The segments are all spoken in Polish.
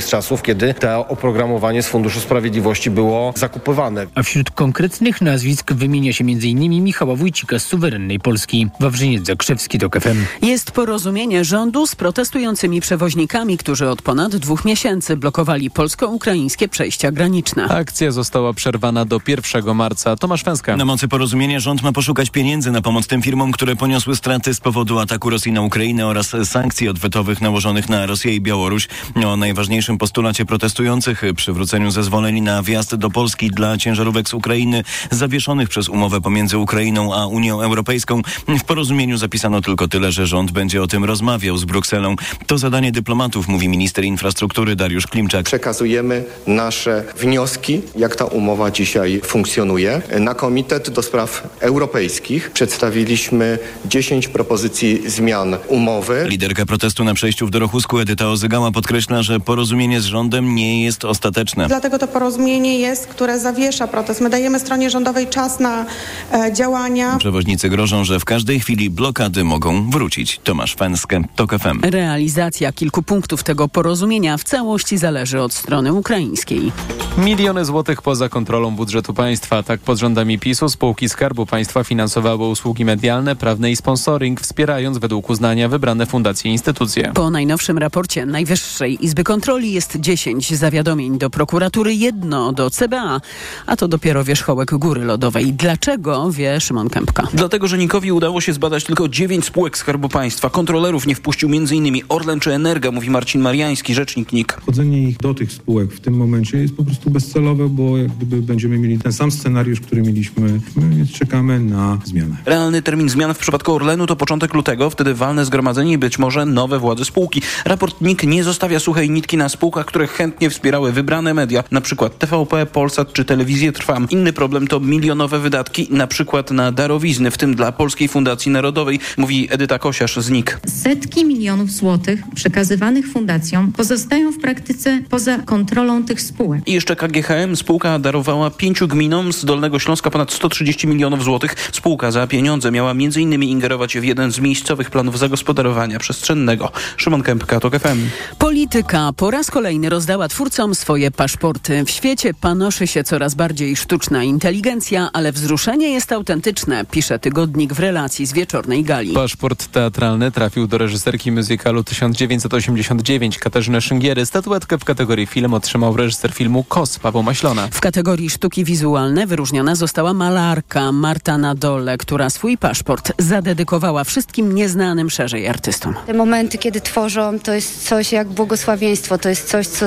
Z czasów, kiedy to oprogramowanie z Funduszu Sprawiedliwości było zakupywane. A wśród konkretnych nazwisk wymienia się m.in. Michała Wójcika z Suwerennej Polski. Wawrzyniec Zakrzewski do KFM. Jest porozumienie rządu z protestującymi przewoźnikami, którzy od ponad dwóch miesięcy blokowali polsko-ukraińskie przejścia graniczne. Akcja została przerwana do 1 marca. Tomasz Węska. Na mocy porozumienia rząd ma poszukać pieniędzy na pomoc tym firmom, które poniosły straty z powodu ataku Rosji na Ukrainę oraz sankcji odwetowych nałożonych na Rosję i Białoruś. O najważniejszym postulacie protestujących przywróceniu zezwoleń na wjazd do Polski dla ciężarówek z Ukrainy zawieszonych przez umowę pomiędzy Ukrainą a Unią Europejską. W porozumieniu zapisano tylko tyle, że rząd będzie o tym rozmawiał z Brukselą. To zadanie dyplomatów, mówi minister infrastruktury Dariusz Klimczak. Przekazujemy nasze wnioski, jak ta umowa dzisiaj funkcjonuje. Na Komitet do Spraw Europejskich przedstawiliśmy 10 propozycji zmian umowy. Liderka protestu na przejściu w Dorochusku Edyta Ozygała podkreśla, że porozumienie z rządem nie jest ostateczne. Dlatego to porozumienie jest, które zawiesza protest. My dajemy stronie rządowej czas na e, działania. Przewoźnicy grożą, że w każdej chwili blokady mogą wrócić. Tomasz Fęskę, TOK FM. Realizacja kilku punktów tego porozumienia w całości zależy od strony ukraińskiej. Miliony złotych poza kontrolą budżetu państwa. Tak pod rządami PiSu spółki Skarbu Państwa finansowały usługi medialne, prawne i sponsoring, wspierając według uznania wybrane fundacje i instytucje. Po najnowszym raporcie Najwyższej Izby Kontroli jest 10 zawiadomień do prokuratury, jedno do CBA, a to dopiero wierzchołek góry lodowej. Dlaczego, wie Szymon Kępka. Dlatego, że Nikowi udało się zbadać tylko 9 spółek Skarbu Państwa. Kontrolerów nie wpuścił m.in. Orlen czy Energa, mówi Marcin Mariański, rzecznik NIK. Wchodzenie ich do tych spółek w tym momencie jest po prostu bezcelowe, bo jak gdyby będziemy mieli ten sam scenariusz, który mieliśmy, więc czekamy na zmianę. Realny termin zmian w przypadku Orlenu to początek lutego, wtedy walne zgromadzenie i być może nowe władze spółki. Raport NIK nie zostawia suchej nitki na spółkach, które chętnie wspierały wybrane media, na przykład TVP, Polsat czy Telewizję Trwam. Inny problem to milionowe wydatki, na przykład na darowizny, w tym dla Polskiej Fundacji Narodowej, mówi Edyta Kosiarz z NIK. Setki milionów złotych przekazywanych fundacjom pozostają w praktyce poza kontrolą tych spółek. I jeszcze KGHM, spółka darowała pięciu gminom z Dolnego Śląska ponad 130 milionów złotych. Spółka za pieniądze miała m.in. ingerować w jeden z miejscowych planów zagospodarowania przestrzennego. Szymon Kępka, TOK FM. Polityka po raz kolejny rozdała twórcom swoje paszporty. W świecie panoszy się coraz bardziej sztuczna inteligencja, ale wzruszenie jest autentyczne, pisze tygodnik w relacji z wieczornej gali. Paszport teatralny trafił do reżyserki muzykalu 1989 Katarzyny Szyngiery. Statuetkę w kategorii film otrzymał reżyser filmu Kos Paweł Maślona. W kategorii sztuki wizualne wyróżniona została malarka Marta Nadole, która swój paszport zadedykowała wszystkim nieznanym szerzej artystom. Te momenty, kiedy tworzą, to jest coś jak błogosławieństwo, to jest coś, co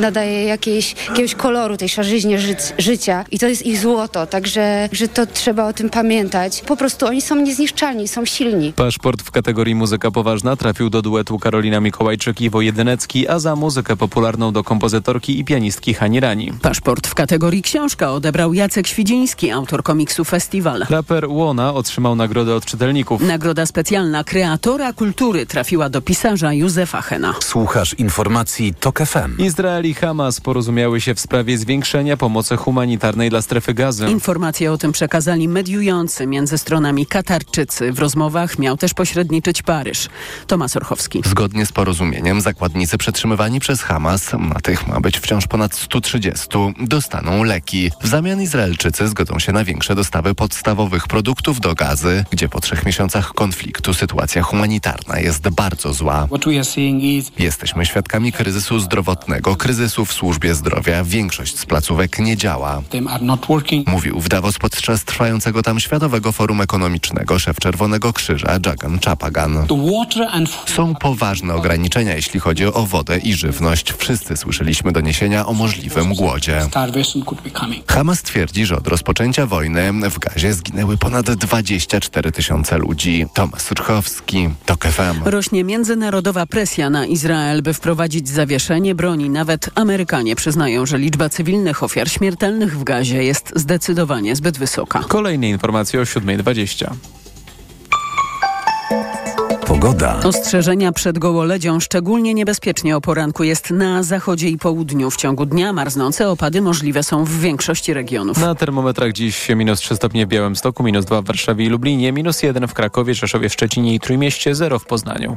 nadaje jakiejś, jakiegoś koloru tej szarzyźnie ży życia i to jest ich złoto, także że to trzeba o tym pamiętać. Po prostu oni są niezniszczalni, są silni. Paszport w kategorii muzyka poważna trafił do duetu Karolina Mikołajczyk i Iwo Jedynecki, a za muzykę popularną do kompozytorki i pianistki Hani Rani. Paszport w kategorii książka odebrał Jacek Świdziński, autor komiksu Festiwal. Raper Łona otrzymał nagrodę od czytelników. Nagroda specjalna kreatora kultury trafiła do pisarza Józefa Hena. Słuchasz informacji TOK FM. Izrael i Hamas porozumiały się w sprawie zwiększenia pomocy humanitarnej dla strefy gazy. Informacje o tym przekazali mediujący między stronami Katarczycy. W rozmowach miał też pośredniczyć Paryż. Tomasz Orchowski. Zgodnie z porozumieniem zakładnicy przetrzymywani przez Hamas, na tych ma być wciąż ponad 130, dostaną leki. W zamian Izraelczycy zgodzą się na większe dostawy podstawowych produktów do gazy, gdzie po trzech miesiącach konfliktu sytuacja humanitarna jest bardzo zła. Jesteśmy świadkami kryzysu zdrowotnego, kryzysu w służbie zdrowia. Większość z placówek nie działa. Mówił w Davos podczas trwającego tam Światowego Forum Ekonomicznego szef Czerwonego Krzyża Jagan Chapagan. Są poważne ograniczenia, jeśli chodzi o wodę i żywność. Wszyscy słyszeliśmy doniesienia o możliwym głodzie. Hamas twierdzi, że od rozpoczęcia wojny w gazie zginęły ponad 24 tysiące ludzi. Tomasz Surchowski, TOK FM. Rośnie międzynarodowa presja na Izrael, by wprowadzić zawieszenie broni. Nawet Amerykanie przyznają, że liczba cywilnych ofiar śmiertelnych w gazie jest zdecydowanie zbyt wysoka. Kolejne informacje o 7.20. Pogoda. Ostrzeżenia przed gołoledzią szczególnie niebezpiecznie o poranku jest na zachodzie i południu. W ciągu dnia marznące opady możliwe są w większości regionów. Na termometrach dziś minus 3 stopnie w Białymstoku, minus 2 w Warszawie i Lublinie, minus 1 w Krakowie, Rzeszowie, Szczecinie i Trójmieście, 0 w Poznaniu.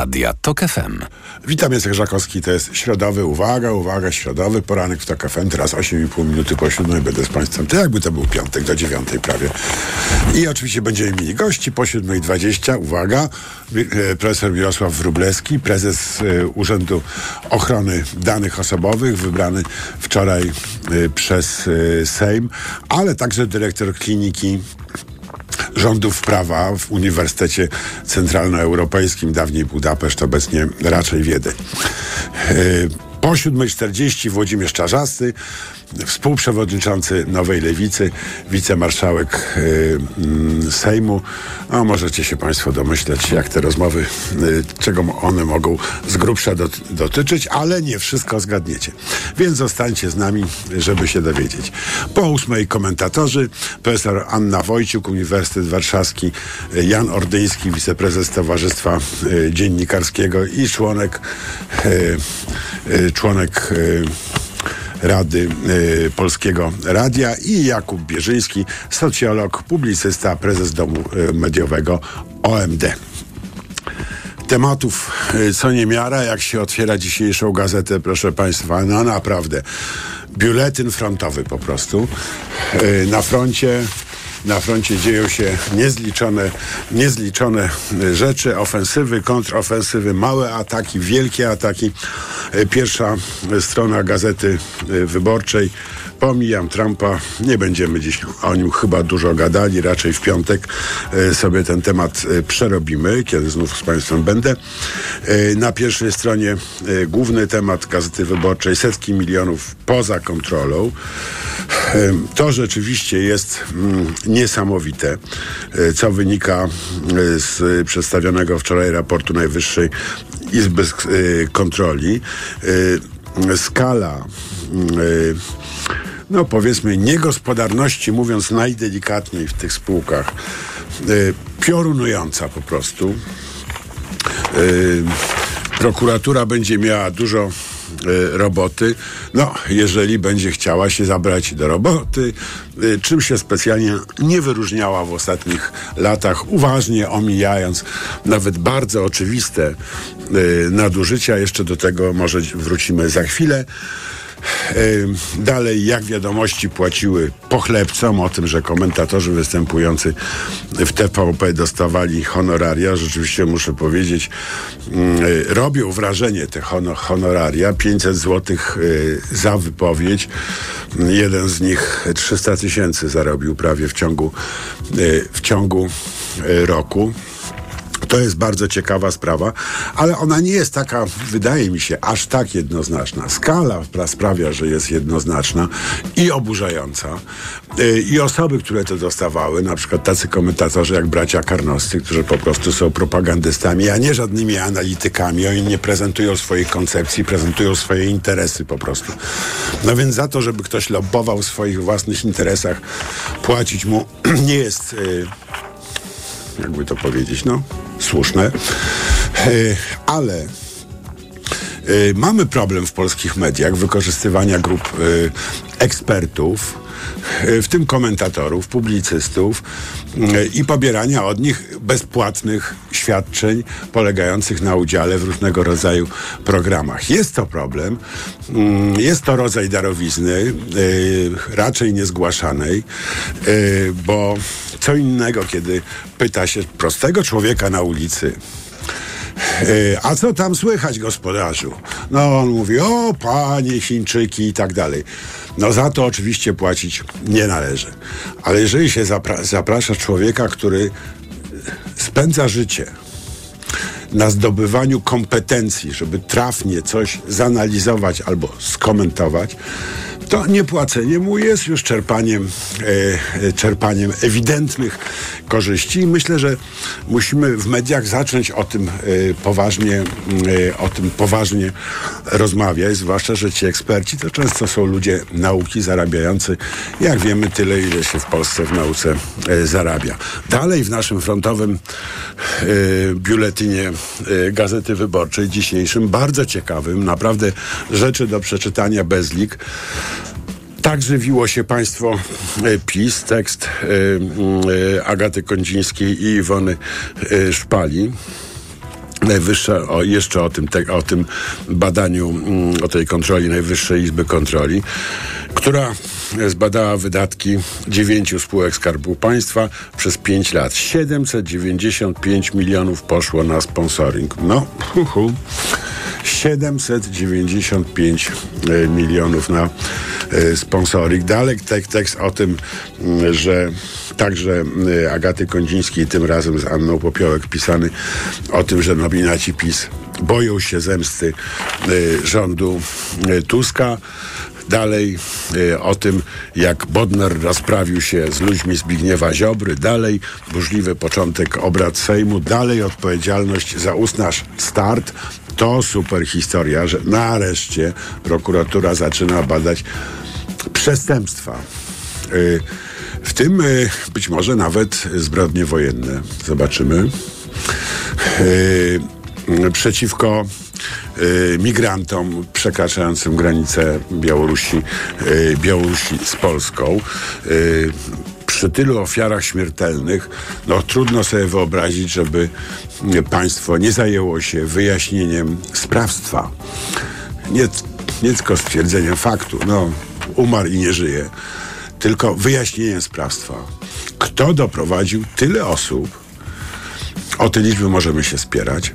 Radia TOK FM. Witam, Jacek Żakowski, to jest środowy, uwaga, uwaga, środowy poranek w TOK FM, teraz 8,5 minuty po siódmej będę z Państwem, to jakby to był piątek do dziewiątej prawie. I oczywiście będziemy mieli gości po 7.20, uwaga, e, profesor Mirosław Wróblewski, prezes e, Urzędu Ochrony Danych Osobowych, wybrany wczoraj e, przez Sejm, ale także dyrektor kliniki rządów prawa w Uniwersytecie Centralnoeuropejskim, dawniej Budapeszt, obecnie raczej Wiedeń. Po 7.40 Włodzimierz Czarzasty, współprzewodniczący Nowej Lewicy, wicemarszałek y, Sejmu. A możecie się Państwo domyśleć, jak te rozmowy, y, czego one mogą z grubsza dot, dotyczyć, ale nie wszystko zgadniecie. Więc zostańcie z nami, żeby się dowiedzieć. Po ósmej komentatorzy, profesor Anna Wojciuk, Uniwersytet Warszawski, Jan Ordyński, wiceprezes Towarzystwa y, Dziennikarskiego i członek, członek Rady y, Polskiego Radia i Jakub Bierzyński, socjolog, publicysta, prezes Domu y, Mediowego OMD tematów y, co niemiara, jak się otwiera dzisiejszą gazetę, proszę Państwa, no naprawdę. Biuletyn frontowy po prostu. Na froncie na froncie dzieją się niezliczone, niezliczone rzeczy, ofensywy, kontrofensywy, małe ataki, wielkie ataki. Pierwsza strona Gazety Wyborczej Pomijam Trumpa, nie będziemy dziś o nim chyba dużo gadali, raczej w piątek e, sobie ten temat e, przerobimy, kiedy znów z Państwem będę. E, na pierwszej stronie główny temat Gazety Wyborczej, setki milionów poza kontrolą. To rzeczywiście jest mm, niesamowite, co wynika z przedstawionego wczoraj raportu Najwyższej Izby Kontroli. Skala no powiedzmy, niegospodarności, mówiąc najdelikatniej w tych spółkach, y, piorunująca po prostu. Y, prokuratura będzie miała dużo y, roboty, no, jeżeli będzie chciała się zabrać do roboty, czym się specjalnie nie wyróżniała w ostatnich latach, uważnie omijając nawet bardzo oczywiste nadużycia. Jeszcze do tego może wrócimy za chwilę. Dalej, jak wiadomości płaciły pochlebcom o tym, że komentatorzy występujący w TVP dostawali honoraria. Rzeczywiście muszę powiedzieć, mm, robią wrażenie te honoraria. 500 zł za wypowiedź. Jeden z nich 300 tysięcy zarobił prawie w ciągu, w ciągu roku. To jest bardzo ciekawa sprawa, ale ona nie jest taka, wydaje mi się, aż tak jednoznaczna. Skala sprawia, że jest jednoznaczna i oburzająca. Y, I osoby, które to dostawały, na przykład tacy komentatorzy jak bracia Karnoscy, którzy po prostu są propagandystami, a nie żadnymi analitykami. Oni nie prezentują swoich koncepcji, prezentują swoje interesy po prostu. No więc za to, żeby ktoś lobbował w swoich własnych interesach, płacić mu nie jest... Yy, jakby to powiedzieć, no, słuszne. E, ale e, mamy problem w polskich mediach wykorzystywania grup e, ekspertów, w tym komentatorów, publicystów i pobierania od nich bezpłatnych świadczeń polegających na udziale w różnego rodzaju programach. Jest to problem, mm, jest to rodzaj darowizny, raczej niezgłaszanej, bo co innego, kiedy pyta się prostego człowieka na ulicy, e, a co tam słychać, gospodarzu? No, on mówi, o, panie Chińczyki i tak dalej. No, za to oczywiście płacić nie należy. Ale jeżeli się zapra zaprasza człowieka, który spędza życie na zdobywaniu kompetencji, żeby trafnie coś zanalizować albo skomentować, to niepłacenie mu jest już czerpaniem, e, czerpaniem ewidentnych korzyści. I myślę, że musimy w mediach zacząć o tym e, poważnie, e, o tym poważnie rozmawiać, zwłaszcza, że ci eksperci to często są ludzie nauki zarabiający, jak wiemy, tyle, ile się w Polsce w nauce e, zarabia. Dalej w naszym frontowym e, biuletynie e, Gazety Wyborczej dzisiejszym, bardzo ciekawym, naprawdę rzeczy do przeczytania bez lik. Tak żywiło się państwo e, PiS, tekst e, Agaty Kondzińskiej i Iwony Szpali. Najwyższa, o, jeszcze o tym, te, o tym badaniu, mm, o tej kontroli Najwyższej Izby Kontroli, która zbadała wydatki dziewięciu spółek Skarbu Państwa przez pięć lat. 795 milionów poszło na sponsoring. No, hu, hu. 795 e, milionów na e, sponsoring. Dalej tek, tekst o tym, że także e, Agaty Kondzińskiej, tym razem z Anną Popiołek pisany o tym, że nominaci PiS boją się zemsty rządu Tuska. Dalej y, o tym, jak Bodnar rozprawił się z ludźmi Zbigniewa Ziobry. Dalej burzliwy początek obrad Sejmu. Dalej odpowiedzialność za ustnaż start. To super historia, że nareszcie prokuratura zaczyna badać przestępstwa. Y, w tym y, być może nawet zbrodnie wojenne. Zobaczymy. Y, przeciwko migrantom przekraczającym granicę Białorusi, y, Białorusi z Polską. Y, przy tylu ofiarach śmiertelnych, no trudno sobie wyobrazić, żeby państwo nie zajęło się wyjaśnieniem sprawstwa. Nie, nie tylko stwierdzeniem faktu, no umarł i nie żyje, tylko wyjaśnieniem sprawstwa. Kto doprowadził tyle osób o te liczby możemy się spierać.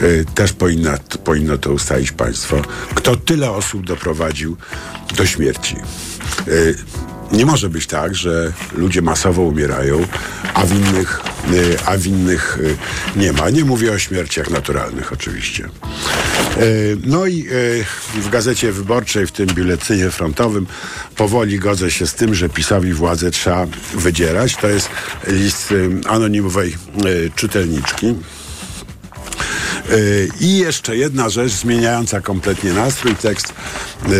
Yy, też powinna, powinno to ustalić państwo. Kto tyle osób doprowadził do śmierci? Nie może być tak, że ludzie masowo umierają, a winnych, yy, a winnych nie ma. Nie mówię o śmierciach naturalnych oczywiście. No i w Gazecie Wyborczej, w tym biuletynie frontowym, powoli godzę się z tym, że PiSowi władzę trzeba wydzierać. To jest list anonimowej czytelniczki. I jeszcze jedna rzecz zmieniająca kompletnie nastrój. Tekst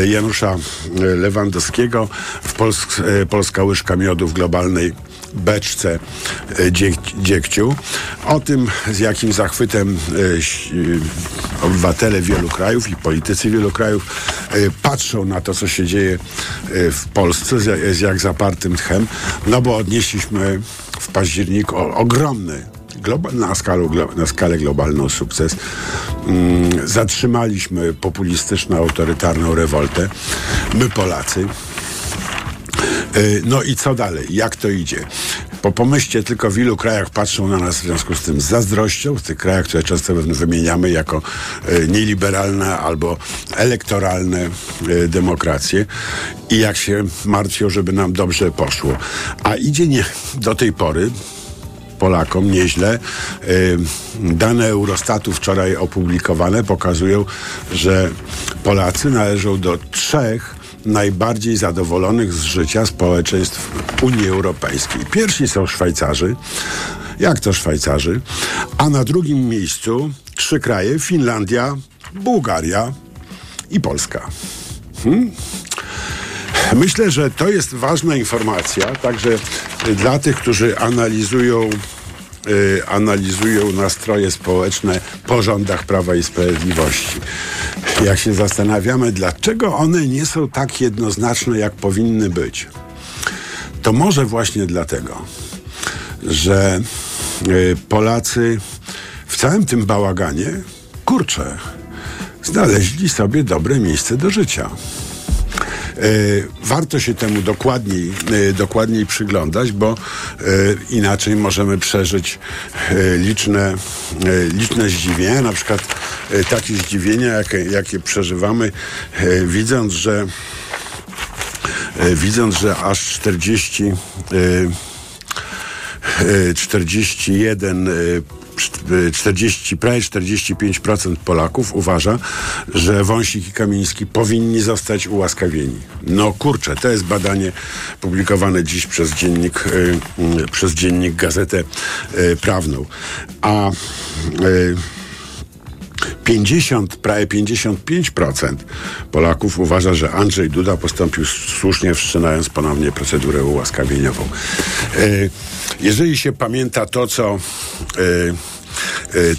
Janusza Lewandowskiego w Polsk Polska łyżka miodu w globalnej beczce dziek dziekciu. O tym, z jakim zachwytem obywatele wielu krajów i politycy wielu krajów patrzą na to, co się dzieje w Polsce, z jak zapartym tchem, no bo odnieśliśmy w październiku ogromny na, skalę, na skalę globalną sukces. Mm, zatrzymaliśmy populistyczną, autorytarną rewoltę. My Polacy. No i co dalej? Jak to idzie? Bo pomyślcie tylko, w ilu krajach patrzą na nas w związku z tym z zazdrością, w tych krajach, które często wymieniamy jako nieliberalne albo elektoralne demokracje i jak się martwią, żeby nam dobrze poszło. A idzie nie do tej pory Polakom nieźle. Dane Eurostatu wczoraj opublikowane pokazują, że Polacy należą do trzech najbardziej zadowolonych z życia społeczeństw Unii Europejskiej. Pierwsi są Szwajcarzy. Jak to Szwajcarzy? A na drugim miejscu trzy kraje: Finlandia, Bułgaria i Polska. Hmm? Myślę, że to jest ważna informacja, także dla tych, którzy analizują y, analizują nastroje społeczne po rządach Prawa i Sprawiedliwości. Jak się zastanawiamy, dlaczego one nie są tak jednoznaczne, jak powinny być, to może właśnie dlatego, że y, Polacy w całym tym bałaganie, kurczę, znaleźli sobie dobre miejsce do życia. Warto się temu dokładniej, dokładniej przyglądać, bo inaczej możemy przeżyć liczne, liczne zdziwienia, na przykład takie zdziwienia, jakie, jakie przeżywamy, widząc, że widząc, że aż 40 41 40, prawie 45% Polaków uważa, że Wąsik i Kamiński powinni zostać ułaskawieni. No kurczę, to jest badanie publikowane dziś przez dziennik, y, y, przez dziennik Gazetę y, Prawną. A 50, prawie 55% Polaków uważa, że Andrzej Duda postąpił słusznie, wszczynając ponownie procedurę ułaskawieniową. Jeżeli się pamięta to, co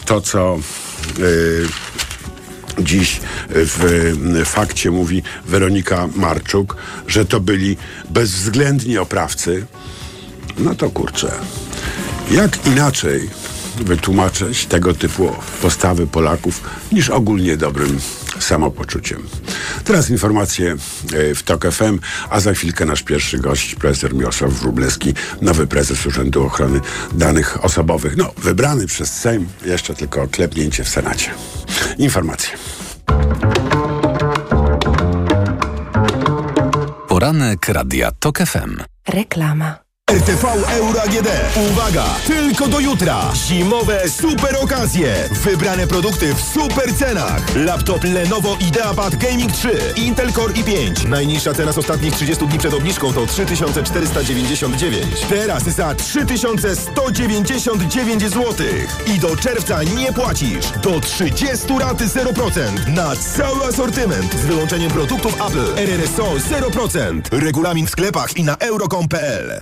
to, co dziś w fakcie mówi Weronika Marczuk, że to byli bezwzględni oprawcy, no to kurczę. Jak inaczej wytłumaczyć tego typu postawy Polaków niż ogólnie dobrym samopoczuciem. Teraz informacje e, w TOK FM, a za chwilkę nasz pierwszy gość, profesor Miosław Wróblewski, nowy prezes Urzędu Ochrony Danych Osobowych. No, wybrany przez Sejm, jeszcze tylko klepnięcie w Senacie. Informacje. Poranek Radia TOK FM. Reklama. RTV Euro AGD. Uwaga! Tylko do jutra. Zimowe super okazje. Wybrane produkty w super cenach. Laptop Lenovo IdeaPad Gaming 3. Intel Core i5. Najniższa cena z ostatnich 30 dni przed obniżką to 3499. Teraz za 3199 zł. I do czerwca nie płacisz. Do 30 raty 0%. Na cały asortyment. Z wyłączeniem produktów Apple. RRSO 0%. Regulamin w sklepach i na euro.com.pl.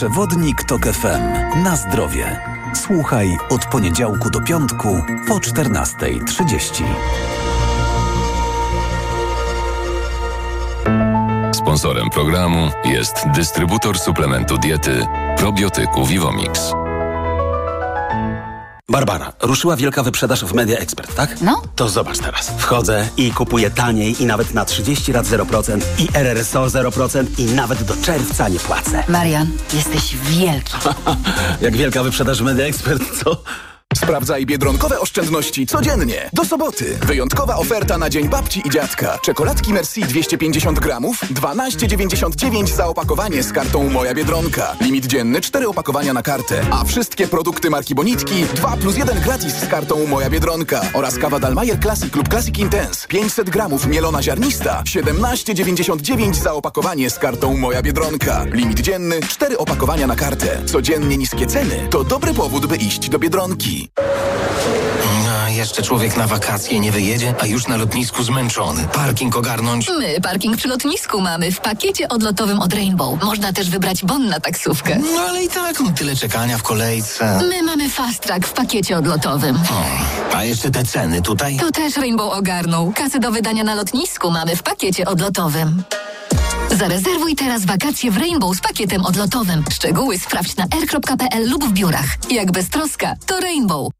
Przewodnik TOK FM. Na zdrowie. Słuchaj od poniedziałku do piątku po 14.30. Sponsorem programu jest dystrybutor suplementu diety probiotyku Vivomix. Barbara, ruszyła wielka wyprzedaż w Media Expert, tak? No. To zobacz teraz. Wchodzę i kupuję taniej i nawet na 30 lat 0% i RRSO 0% i nawet do czerwca nie płacę. Marian, jesteś wielki. Jak wielka wyprzedaż w Media Expert, co? Sprawdzaj biedronkowe oszczędności codziennie. Do soboty. Wyjątkowa oferta na Dzień Babci i Dziadka. Czekoladki Merci 250 gramów, 12,99 za opakowanie z kartą Moja Biedronka. Limit dzienny 4 opakowania na kartę. A wszystkie produkty marki Bonitki 2 plus 1 gratis z kartą Moja Biedronka. Oraz kawa Dalmayer Classic lub Classic Intense 500 gramów mielona ziarnista 17,99 za opakowanie z kartą Moja Biedronka. Limit dzienny 4 opakowania na kartę. Codziennie niskie ceny to dobry powód, by iść do Biedronki. A jeszcze człowiek na wakacje nie wyjedzie, a już na lotnisku zmęczony. Parking ogarnąć. My parking przy lotnisku mamy w pakiecie odlotowym od Rainbow. Można też wybrać bon na taksówkę. No ale i tak tyle czekania w kolejce. My mamy fast track w pakiecie odlotowym. a jeszcze te ceny tutaj? To też Rainbow ogarnął. Kasy do wydania na lotnisku mamy w pakiecie odlotowym. Zarezerwuj teraz wakacje w Rainbow z pakietem odlotowym. Szczegóły sprawdź na r.pl lub w biurach. Jak bez troska, to Rainbow.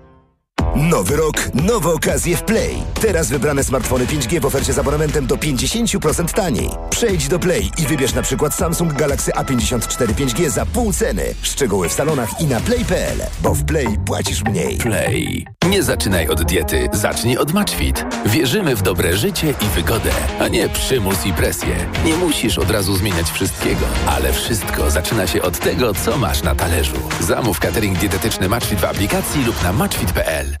Nowy rok, nowe okazje w Play. Teraz wybrane smartfony 5G w ofercie z abonamentem do 50% taniej. Przejdź do Play i wybierz na przykład Samsung Galaxy A54 5G za pół ceny. Szczegóły w salonach i na play.pl, bo w Play płacisz mniej. Play. Nie zaczynaj od diety, zacznij od MatchFit. Wierzymy w dobre życie i wygodę, a nie przymus i presję. Nie musisz od razu zmieniać wszystkiego, ale wszystko zaczyna się od tego, co masz na talerzu. Zamów catering dietetyczny MatchFit w aplikacji lub na matchfit.pl.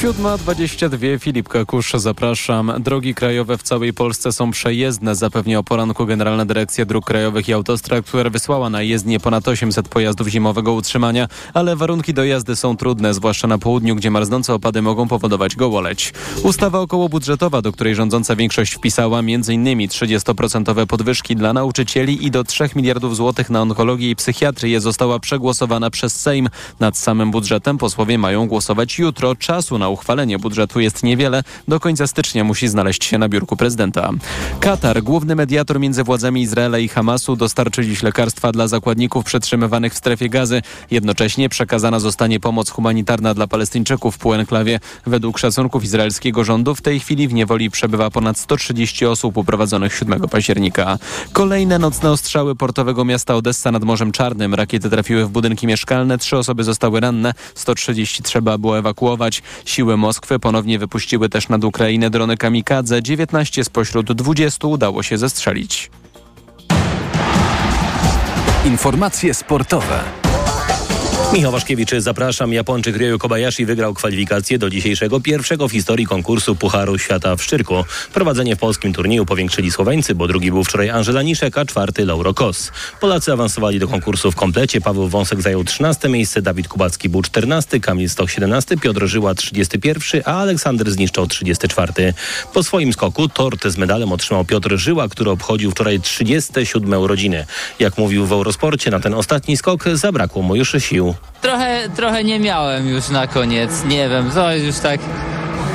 7.22 Filip Kakusz, zapraszam. Drogi krajowe w całej Polsce są przejezdne, zapewnia o poranku Generalna Dyrekcja Dróg Krajowych i Autostrad, która wysłała na jezdnię ponad 800 pojazdów zimowego utrzymania, ale warunki do jazdy są trudne, zwłaszcza na południu, gdzie marznące opady mogą powodować gołoleć. Ustawa okołobudżetowa, do której rządząca większość wpisała m.in. 30% podwyżki dla nauczycieli i do 3 miliardów złotych na onkologię i psychiatrię została przegłosowana przez Sejm. Nad samym budżetem posłowie mają głosować jutro. Czasu na uchwalenie budżetu jest niewiele. Do końca stycznia musi znaleźć się na biurku prezydenta. Katar, główny mediator między władzami Izraela i Hamasu, dostarczy dziś lekarstwa dla zakładników przetrzymywanych w strefie gazy. Jednocześnie przekazana zostanie pomoc humanitarna dla Palestyńczyków w półenklawie. Według szacunków izraelskiego rządu w tej chwili w niewoli przebywa ponad 130 osób uprowadzonych 7 października. Kolejne nocne ostrzały portowego miasta Odessa nad Morzem Czarnym. Rakiety trafiły w budynki mieszkalne, trzy osoby zostały ranne, 130 trzeba było ewakuować. Siły Moskwy ponownie wypuściły też nad Ukrainę drony kamikadze. 19 spośród 20 udało się zestrzelić. Informacje sportowe. Michał Waszkiewicz, zapraszam. Japończyk Ryo Kobayashi wygrał kwalifikację do dzisiejszego pierwszego w historii konkursu Pucharu Świata w Szczyrku. Prowadzenie w polskim turnieju powiększyli Słoweńcy, bo drugi był wczoraj Angela Niszek, a czwarty Lauro Kos. Polacy awansowali do konkursu w komplecie. Paweł Wąsek zajął 13 miejsce, Dawid Kubacki był 14, Kamil Stoch 17, Piotr Żyła 31, a Aleksander Zniszczał 34. Po swoim skoku tort z medalem otrzymał Piotr Żyła, który obchodził wczoraj 37 urodziny. Jak mówił w Eurosporcie, na ten ostatni skok zabrakło mu już sił. Trochę, trochę nie miałem już na koniec, nie wiem, to już tak,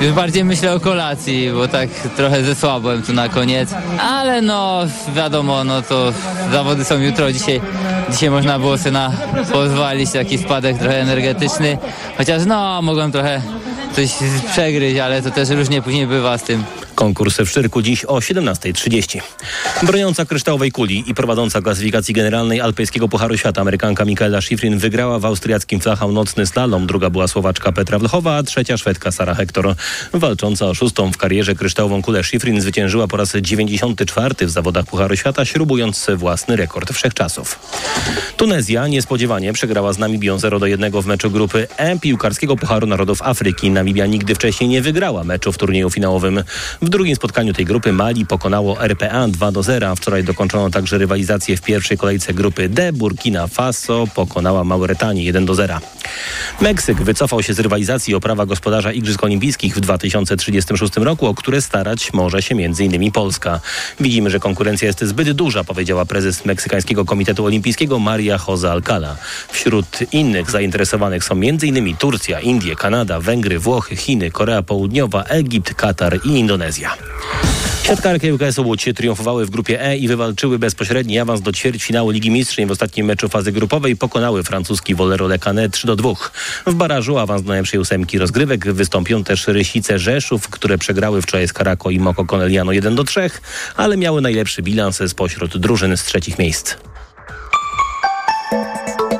już bardziej myślę o kolacji, bo tak trochę zesłabłem tu na koniec, ale no wiadomo, no to zawody są jutro, dzisiaj, dzisiaj można było sobie na, pozwolić taki spadek trochę energetyczny, chociaż no mogłem trochę coś przegryźć, ale to też różnie później bywa z tym. Konkurs w Szczyrku dziś o 17.30. Broniąca kryształowej kuli i prowadząca klasyfikacji generalnej Alpejskiego Pucharu Świata Amerykanka Michaela Schifrin wygrała w austriackim flachał nocny slalom. Druga była Słowaczka Petra Wlochowa, a trzecia Szwedka Sara Hector. Walcząca o szóstą w karierze kryształową kulę Schifrin zwyciężyła po raz 94 w zawodach Pucharu Świata, śrubując własny rekord wszechczasów. Tunezja niespodziewanie przegrała z Namibią 0 do 1 w meczu grupy E piłkarskiego Pucharu Narodów Afryki. Namibia nigdy wcześniej nie wygrała meczu w turnieju finałowym. W drugim spotkaniu tej grupy Mali pokonało RPA 2 do 0. Wczoraj dokończono także rywalizację w pierwszej kolejce grupy D. Burkina Faso pokonała Mauretanię 1 do 0. Meksyk wycofał się z rywalizacji o prawa gospodarza Igrzysk Olimpijskich w 2036 roku, o które starać może się m.in. Polska. Widzimy, że konkurencja jest zbyt duża, powiedziała prezes Meksykańskiego Komitetu Olimpijskiego Maria Jose Alcala. Wśród innych zainteresowanych są m.in. Turcja, Indie, Kanada, Węgry, Włochy, Chiny, Korea Południowa, Egipt, Katar i Indonezja. Siatkarki UKS Łódź triumfowały w grupie E i wywalczyły bezpośredni awans do ćwierćfinału Ligi Mistrzów w ostatnim meczu fazy grupowej pokonały francuski Wolero Le Canet 3 do 2. W barażu awans do najlepszej ósemki rozgrywek wystąpią też Rysice Rzeszów, które przegrały wczoraj z Karako i Moko Koneliano 1 do 3, ale miały najlepszy bilans spośród drużyn z trzecich miejsc.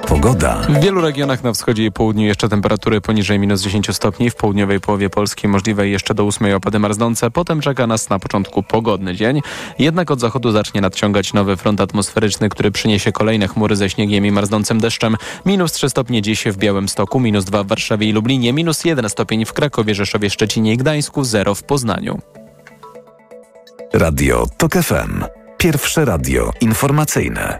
Pogoda. W wielu regionach na wschodzie i południu jeszcze temperatury poniżej minus 10 stopni. W południowej połowie Polski możliwe jeszcze do 8 opady marznące. Potem czeka nas na początku pogodny dzień. Jednak od zachodu zacznie nadciągać nowy front atmosferyczny, który przyniesie kolejne chmury ze śniegiem i marznącym deszczem. Minus 3 stopnie dziś w Białymstoku, minus 2 w Warszawie i Lublinie, minus 1 stopień w Krakowie, Rzeszowie, Szczecinie i Gdańsku, 0 w Poznaniu. Radio TOK FM. Pierwsze radio informacyjne.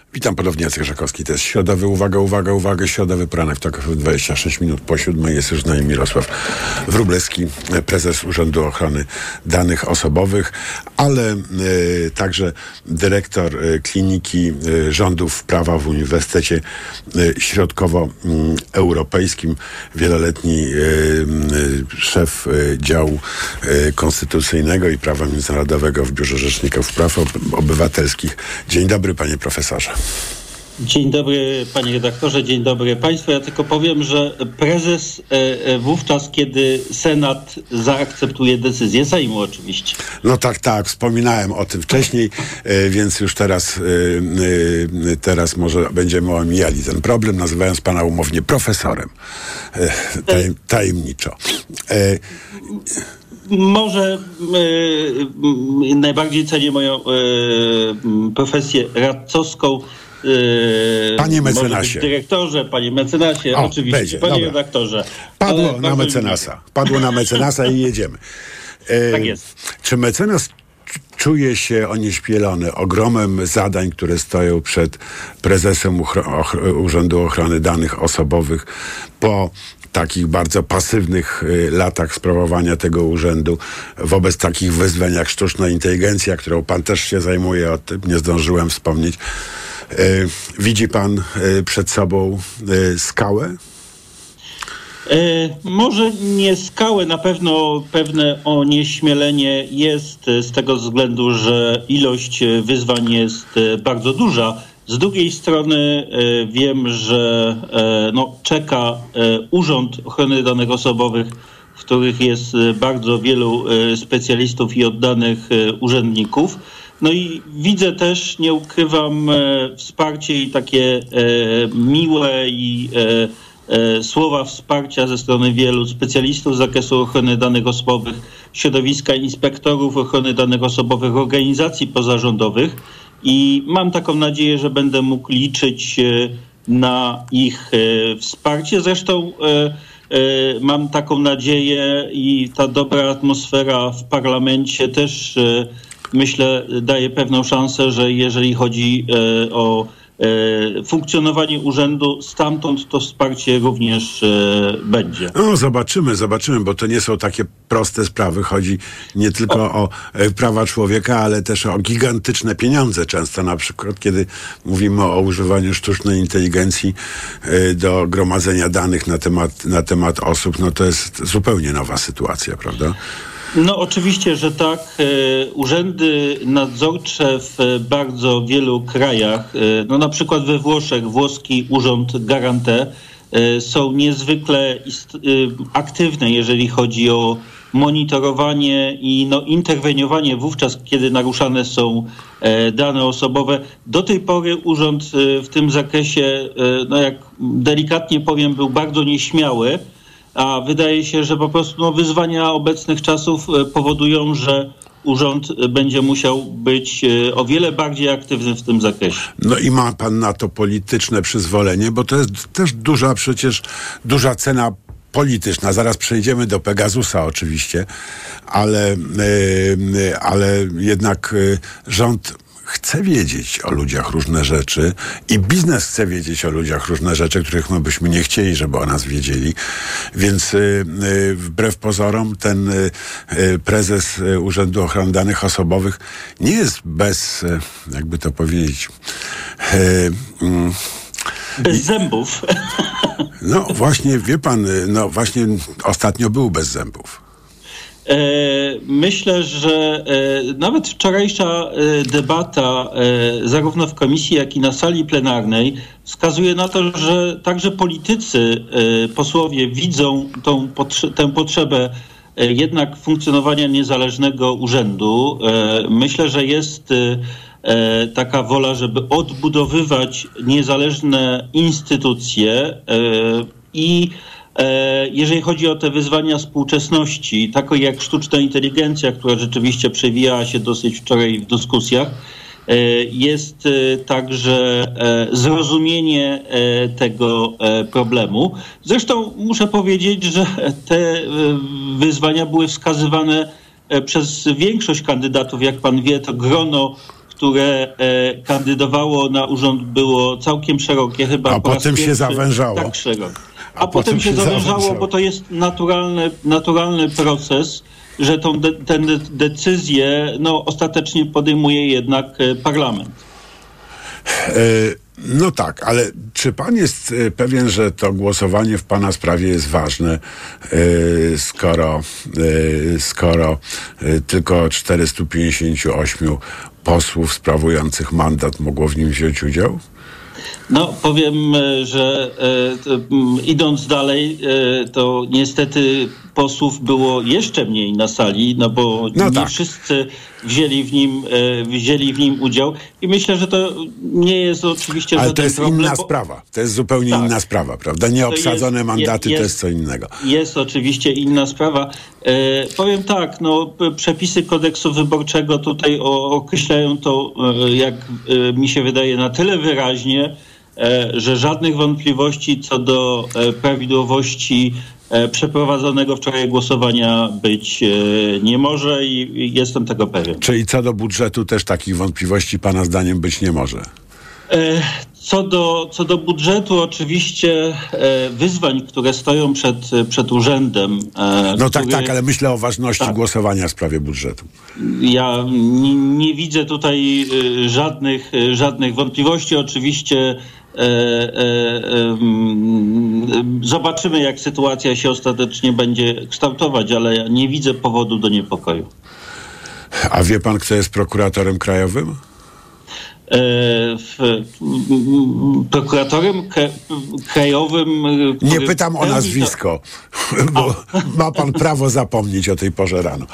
Witam ponownie, Jacek Żakowski. To jest środowy, uwaga, uwaga, uwaga, środowy poranek TOK FM 26 minut po siódmej. Jest już z nami Mirosław Wróblewski, prezes Urzędu Ochrony Danych Osobowych, ale y, także dyrektor y, Kliniki y, Rządów Prawa w Uniwersytecie Środkowoeuropejskim, wieloletni szef działu konstytucyjnego i prawa międzynarodowego w Biurze Rzeczników Praw Obywatelskich. Dzień dobry, panie profesorze. Dzień dobry panie redaktorze, dzień dobry państwu. Ja tylko powiem, że prezes wówczas, kiedy Senat zaakceptuje decyzję Sejmu oczywiście. No tak, tak, wspominałem o tym wcześniej, więc już teraz, teraz może będziemy omijali ten problem, nazywając pana umownie profesorem. Tajem, tajemniczo. Może e, najbardziej cenię moją e, profesję radcowską. E, panie mecenasie. Dyrektorze, panie mecenasie, o, oczywiście, będzie, panie dobra. redaktorze. Padło Ale na mecenasa. Padło na mecenasa i jedziemy. Tak jest. Czy mecenas czuje się onieśmielony ogromem zadań, które stoją przed prezesem Urzędu Ochrony Danych Osobowych po takich bardzo pasywnych y, latach sprawowania tego urzędu, wobec takich wyzwań jak sztuczna inteligencja, którą pan też się zajmuje, o tym nie zdążyłem wspomnieć. widzi pan e, przed sobą skałę? Może nie skałę, na pewno pewne onieśmielenie jest z tego względu, że ilość wyzwań jest bardzo duża. Z drugiej strony e, wiem, że e, no, czeka e, Urząd Ochrony Danych Osobowych, w których jest bardzo wielu specjalistów i oddanych urzędników. No i widzę też, nie ukrywam, wsparcie i takie miłe i słowa wsparcia ze strony wielu specjalistów z zakresu ochrony danych osobowych, środowiska inspektorów ochrony danych osobowych, organizacji pozarządowych i mam taką nadzieję, że będę mógł liczyć e, na ich e, wsparcie. Zresztą e, mam taką nadzieję i ta dobra atmosfera w parlamencie też myślę daje pewną szansę, że jeżeli chodzi o funkcjonowanie urzędu, stamtąd to wsparcie również e, będzie. No, zobaczymy, zobaczymy, bo to nie są takie proste sprawy. Chodzi nie tylko o, e, prawa człowieka, ale też o gigantyczne pieniądze często. Na przykład, kiedy mówimy o używaniu sztucznej inteligencji e, do gromadzenia danych na temat, na temat osób, no to jest zupełnie nowa sytuacja, prawda? No oczywiście, że tak. E, Urzędy nadzorcze w bardzo wielu krajach, e, no na przykład we Włoszech, włoski urząd Garante e, są niezwykle aktywne, jeżeli chodzi o monitorowanie i no, interweniowanie wówczas, kiedy naruszane są dane osobowe. Do tej pory urząd w tym zakresie, no jak delikatnie powiem, był bardzo nieśmiały a wydaje się, że po prostu no, wyzwania obecnych czasów e, powodują, że urząd e, będzie musiał być e, o wiele bardziej aktywny w tym zakresie. No i ma pan na to polityczne przyzwolenie, bo to jest też duża przecież, duża cena polityczna. Zaraz przejdziemy do Pegasusa oczywiście, ale, ale jednak rząd chce wiedzieć o ludziach różne rzeczy i biznes chce wiedzieć o ludziach różne rzeczy, których my byśmy nie chcieli, żeby o nas wiedzieli. Więc y, y, wbrew pozorom ten y, prezes Urzędu Ochrony Danych Osobowych nie jest bez, jakby to powiedzieć, mm, Bez zębów. no właśnie, wie pan, no właśnie ostatnio był bez zębów. E, Myślę, że e, nawet wczorajsza e, debata, zarówno w komisji, jak i na sali plenarnej, wskazuje na to, że także politycy, posłowie widzą tą tę potrzebę jednak funkcjonowania niezależnego urzędu. Myślę, że jest taka wola, żeby odbudowywać niezależne instytucje i Jeżeli chodzi o te wyzwania współczesności, takie jak sztuczna inteligencja, która rzeczywiście przewijała się dosyć wczoraj w dyskusjach, e, jest e, także e, zrozumienie e, tego e, problemu. Zresztą muszę powiedzieć, że te e, wyzwania były wskazywane e, przez większość kandydatów. Jak pan wie, to grono które e, kandydowało na urząd było całkiem szerokie, chyba A po potem się zawężało. Tak szerokie. A, potem, się zawężało, bo to jest naturalny, naturalny proces, że tą de, tę de- decyzję no, ostatecznie podejmuje jednak e, parlament. E, No tak, ale czy pan jest e, pewien, że to głosowanie w pana sprawie jest ważne, skoro, skoro tylko 458 posłów sprawujących mandat mogło w nim wziąć udział? No, powiem, e, że e, idąc dalej, e, to niestety posłów było jeszcze mniej na sali, no bo No nie tak. wszyscy wzięli w, nim, e, wzięli w nim udział i myślę, że to nie jest oczywiście Ale to jest problem, inna bo- sprawa. To jest zupełnie Tak. inna sprawa, prawda? Nieobsadzone jest- mandaty jest- to jest co innego. Jest oczywiście inna sprawa. E, powiem tak, no, przepisy kodeksu wyborczego tutaj o, określają to, e, jak e, mi się wydaje, na tyle wyraźnie, że żadnych wątpliwości co do e, prawidłowości e, przeprowadzonego wczoraj głosowania być e, nie może i, jestem tego pewien. Czyli co do budżetu też takich wątpliwości pana zdaniem być nie może. E, co do, co do budżetu, oczywiście e, wyzwań, które stoją przed, przed urzędem. e, No tak, który- tak, ale myślę o ważności Tak. głosowania w sprawie budżetu. Ja nie, nie widzę tutaj żadnych, żadnych wątpliwości. Oczywiście e, e, zobaczymy, jak sytuacja się ostatecznie będzie kształtować, ale ja nie widzę powodu do niepokoju. A wie pan, kto jest prokuratorem krajowym? E, prokuratorem kra- krajowym. y, Nie pytam o nazwisko, bo ma pan prawo zapomnieć o tej porze rano.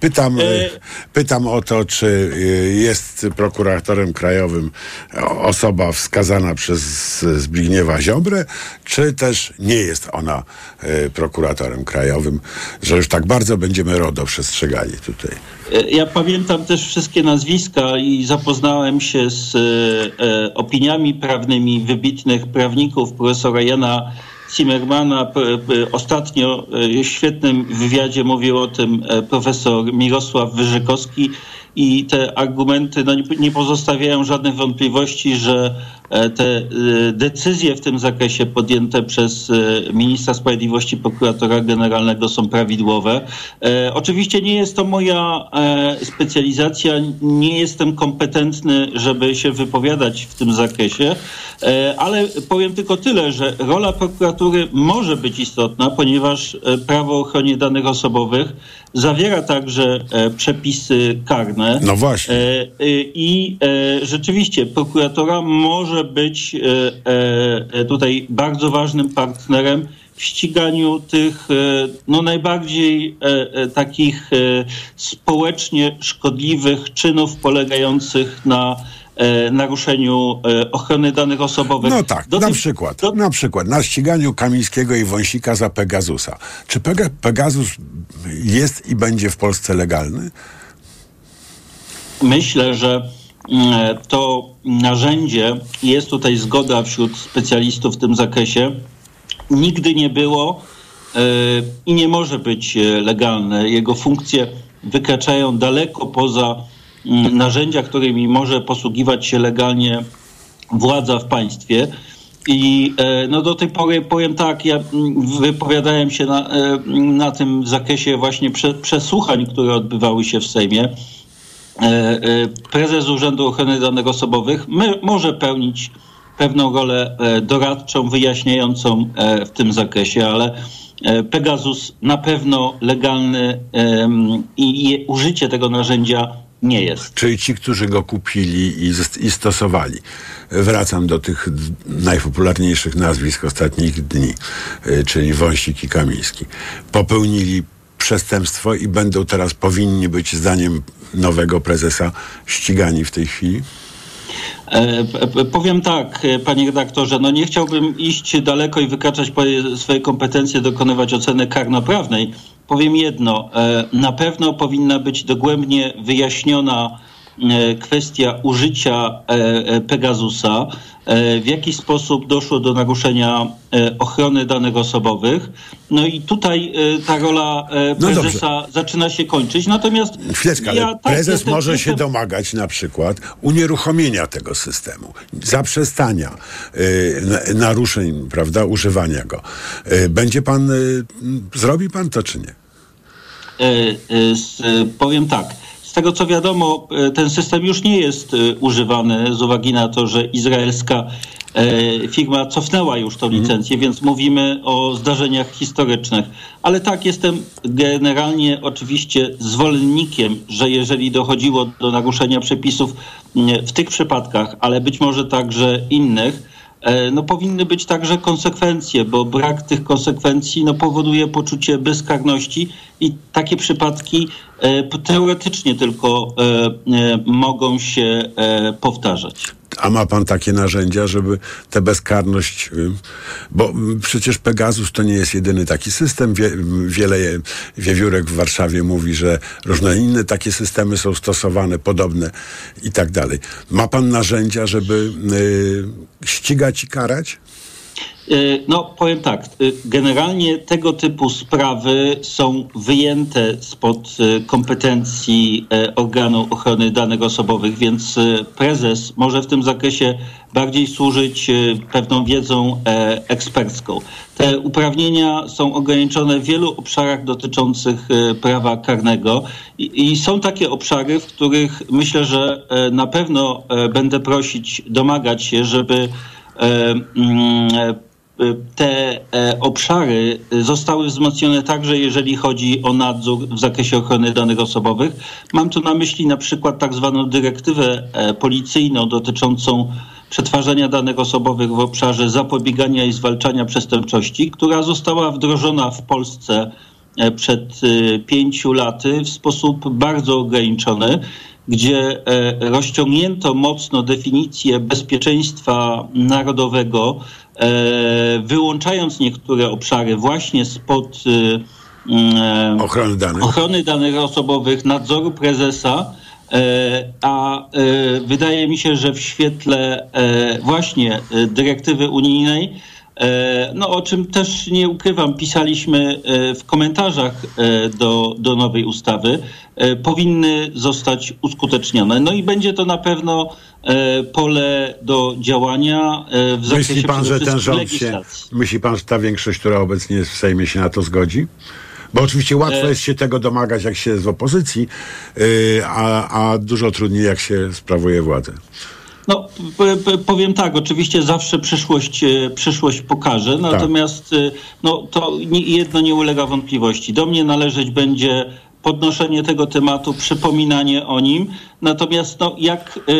Pytam, E, pytam o to, czy jest prokuratorem krajowym osoba wskazana przez Zbigniewa Ziobrę, czy też nie jest ona prokuratorem krajowym, że już tak bardzo będziemy RODO przestrzegali tutaj. E, Ja pamiętam też wszystkie nazwiska i zapoznałem się z e, e, opiniami prawnymi wybitnych prawników, profesora Jana Zimmermana. Ostatnio w świetnym wywiadzie mówił o tym profesor Mirosław Wyżykowski i te argumenty no, nie- pozostawiają żadnych wątpliwości, że te e, decyzje w tym zakresie podjęte przez e, ministra sprawiedliwości, prokuratora generalnego są prawidłowe. E, Oczywiście nie jest to moja e, specjalizacja, nie jestem kompetentny, żeby się wypowiadać w tym zakresie, e, ale powiem tylko tyle, że rola prokuratury może być istotna, ponieważ e, prawo o ochronie danych osobowych zawiera także e, przepisy karne. No właśnie. E, e, I e, rzeczywiście prokuratora może być e, e, tutaj bardzo ważnym partnerem w ściganiu tych e, no, najbardziej e, e, takich e, społecznie szkodliwych czynów polegających na e, naruszeniu e, ochrony danych osobowych. No tak, Do na tej- przykład, na przykład na ściganiu Kamińskiego i Wąsika za Pegasusa. Czy Pega, Pegasus jest i będzie w Polsce legalny? Myślę, że to narzędzie, jest tutaj zgoda wśród specjalistów w tym zakresie, nigdy nie było e, i nie może być e, legalne. Jego funkcje wykraczają daleko poza mm, narzędzia, którymi może posługiwać się legalnie władza w państwie. I e, no do tej pory powiem tak, ja mm, wypowiadałem się na, e, na tym zakresie właśnie prze, przesłuchań, które odbywały się w Sejmie. E, e, Prezes Urzędu Ochrony Danych Osobowych może pełnić pewną rolę e, doradczą, wyjaśniającą w tym zakresie, ale Pegasus na pewno legalny i, użycie tego narzędzia nie jest. Czyli ci, którzy go kupili i, i stosowali. Wracam do tych najpopularniejszych nazwisk ostatnich dni, czyli Wąsik i Kamiński. Popełnili przestępstwo i będą teraz powinni być, zdaniem nowego prezesa, ścigani w tej chwili? E, Powiem tak, e, panie redaktorze, no nie chciałbym iść daleko i wykraczać swoje kompetencje, dokonywać oceny karnoprawnej. Powiem jedno, e, na pewno powinna być dogłębnie wyjaśniona kwestia użycia e, e, Pegasusa, e, w jaki sposób doszło do naruszenia e, ochrony danych osobowych. No i tutaj e, ta rola e, No prezesa zaczyna się kończyć. Natomiast Chwileczkę, ale ja tak, prezes jestem- może się jestem- domagać na przykład unieruchomienia tego systemu, zaprzestania y, na- naruszeń, prawda, używania go. Y, będzie pan, y, zrobi pan to czy nie? E, e, e, powiem tak. Z tego co wiadomo, e, ten system już nie jest e, używany z uwagi na to, że izraelska e, firma cofnęła już tą licencję, więc mówimy o zdarzeniach historycznych. Ale tak, jestem generalnie oczywiście zwolennikiem, że jeżeli dochodziło do naruszenia przepisów m, w tych przypadkach, ale być może także innych, no powinny być także konsekwencje, bo brak tych konsekwencji no, powoduje poczucie bezkarności i takie przypadki e, teoretycznie tylko e, e, mogą się e, powtarzać. A ma pan takie narzędzia, żeby tę bezkarność, y, bo przecież Pegasus to nie jest jedyny taki system. Wie, wiele wiewiórek w Warszawie mówi, że różne inne takie systemy są stosowane, podobne i tak dalej. Ma pan narzędzia, żeby y, ścigać i karać? Y, No, powiem tak. y, Generalnie tego typu sprawy są wyjęte spod y, kompetencji organu ochrony danych osobowych, więc prezes może w tym zakresie bardziej służyć pewną wiedzą e, ekspercką. Te uprawnienia są ograniczone w wielu obszarach dotyczących prawa karnego i, i są takie obszary, w których myślę, że e, na pewno e, będę prosić, domagać się, żeby e, e, te e, obszary zostały wzmocnione także, jeżeli chodzi o nadzór w zakresie ochrony danych osobowych. Mam tu na myśli na przykład tak zwaną dyrektywę e, policyjną dotyczącą przetwarzania danych osobowych w obszarze zapobiegania i zwalczania przestępczości, która została wdrożona w Polsce e, przed e, pięciu laty w sposób bardzo ograniczony, gdzie e, rozciągnięto mocno definicję bezpieczeństwa narodowego, e, wyłączając niektóre obszary właśnie spod e, mm, Ochrony danych. ochrony danych osobowych, nadzoru prezesa. A wydaje mi się, że w świetle właśnie dyrektywy unijnej, no o czym też nie ukrywam, pisaliśmy e, w komentarzach e, do, do nowej ustawy, e, powinny zostać uskutecznione. No i będzie to na pewno e, pole do działania e, w zakresie Myśli pan, że ten rząd się, myśli pan, że ta większość, która obecnie jest w Sejmie się na to zgodzi? Bo oczywiście łatwo E- jest się tego domagać, jak się jest w opozycji, yy, a, a dużo trudniej, jak się sprawuje władzę. No, powiem tak, oczywiście zawsze przyszłość, e, przyszłość pokaże, natomiast e, no, to jedno nie ulega wątpliwości. Do mnie należeć będzie podnoszenie tego tematu, przypominanie o nim, natomiast no, jak e,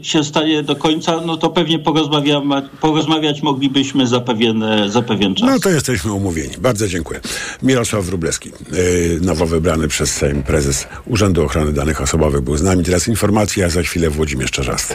e, się stanie do końca, no to pewnie porozmawiamy, porozmawiać moglibyśmy za pewien, za pewien czas. No to jesteśmy umówieni. Bardzo dziękuję. Mirosław Wróblewski, yy, nowo wybrany przez Sejm prezes Urzędu Ochrony Danych Osobowych był z nami. Teraz informacja, a za chwilę Włodzimierz Czarzasty.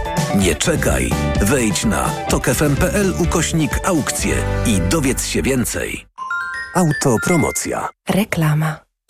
Nie czekaj. Wejdź na tokefm.pl ukośnik aukcje i dowiedz się więcej. Autopromocja. Reklama.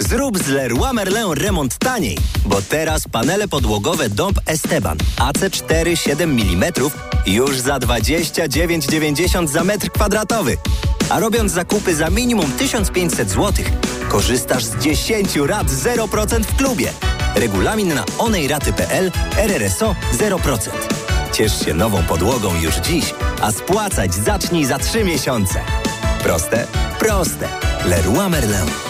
Zrób z Leroy Merlin remont taniej, bo teraz panele podłogowe Dąb Esteban AC4 7 mm już za 29,90 za metr kwadratowy. A robiąc zakupy za minimum 1500 zł, korzystasz z 10 rat 0% w klubie. Regulamin na onejraty.pl RRSO 0%. Ciesz się nową podłogą już dziś, a spłacać zacznij za 3 miesiące. Proste? Proste. Leroy Merlin.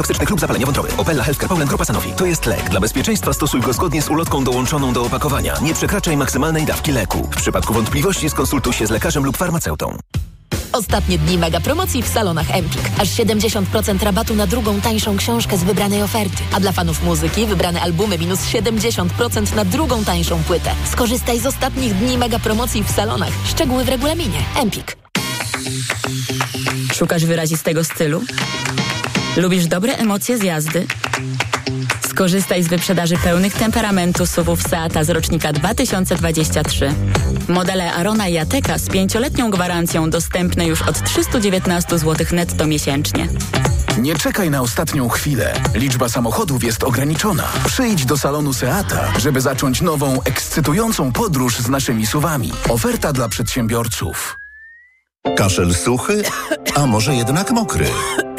toksycznych lub zapalenie wątroby. Opella Healthcare Poland Grupa Sanofi. To jest lek. Dla bezpieczeństwa stosuj go zgodnie z ulotką dołączoną do opakowania. Nie przekraczaj maksymalnej dawki leku. W przypadku wątpliwości skonsultuj się z lekarzem lub farmaceutą. Ostatnie dni mega promocji w salonach Empik. Aż 70% rabatu na drugą tańszą książkę z wybranej oferty. A dla fanów muzyki wybrane albumy minus 70% na drugą tańszą płytę. Skorzystaj z ostatnich dni mega promocji w salonach. Szczegóły w regulaminie. Empik. Szukasz wyrazistego stylu? Lubisz dobre emocje z jazdy? Skorzystaj z wyprzedaży pełnych temperamentu SUVów Seata z rocznika 2023. Modele Arona i Ateka z pięcioletnią gwarancją dostępne już od 319 zł netto miesięcznie. Nie czekaj na ostatnią chwilę. Liczba samochodów jest ograniczona. Przyjdź do salonu Seata, żeby zacząć nową, ekscytującą podróż z naszymi suwami. Oferta dla przedsiębiorców. Kaszel suchy, a może jednak mokry?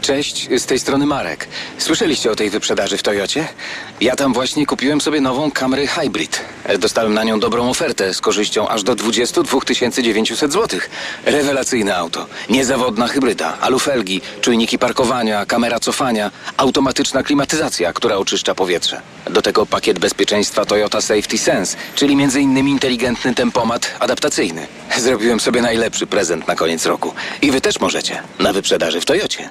Cześć, z tej strony Marek. Słyszeliście o tej wyprzedaży w Toyocie? Ja tam właśnie kupiłem sobie nową Camry Hybrid. Dostałem na nią dobrą ofertę z korzyścią aż do 22 900 zł. Rewelacyjne auto. Niezawodna hybryda, alufelgi, czujniki parkowania, kamera cofania, automatyczna klimatyzacja, która oczyszcza powietrze. Do tego pakiet bezpieczeństwa Toyota Safety Sense, czyli m.in. inteligentny tempomat adaptacyjny. Zrobiłem sobie najlepszy prezent na koniec roku. I wy też możecie. Na wyprzedaży w Toyocie.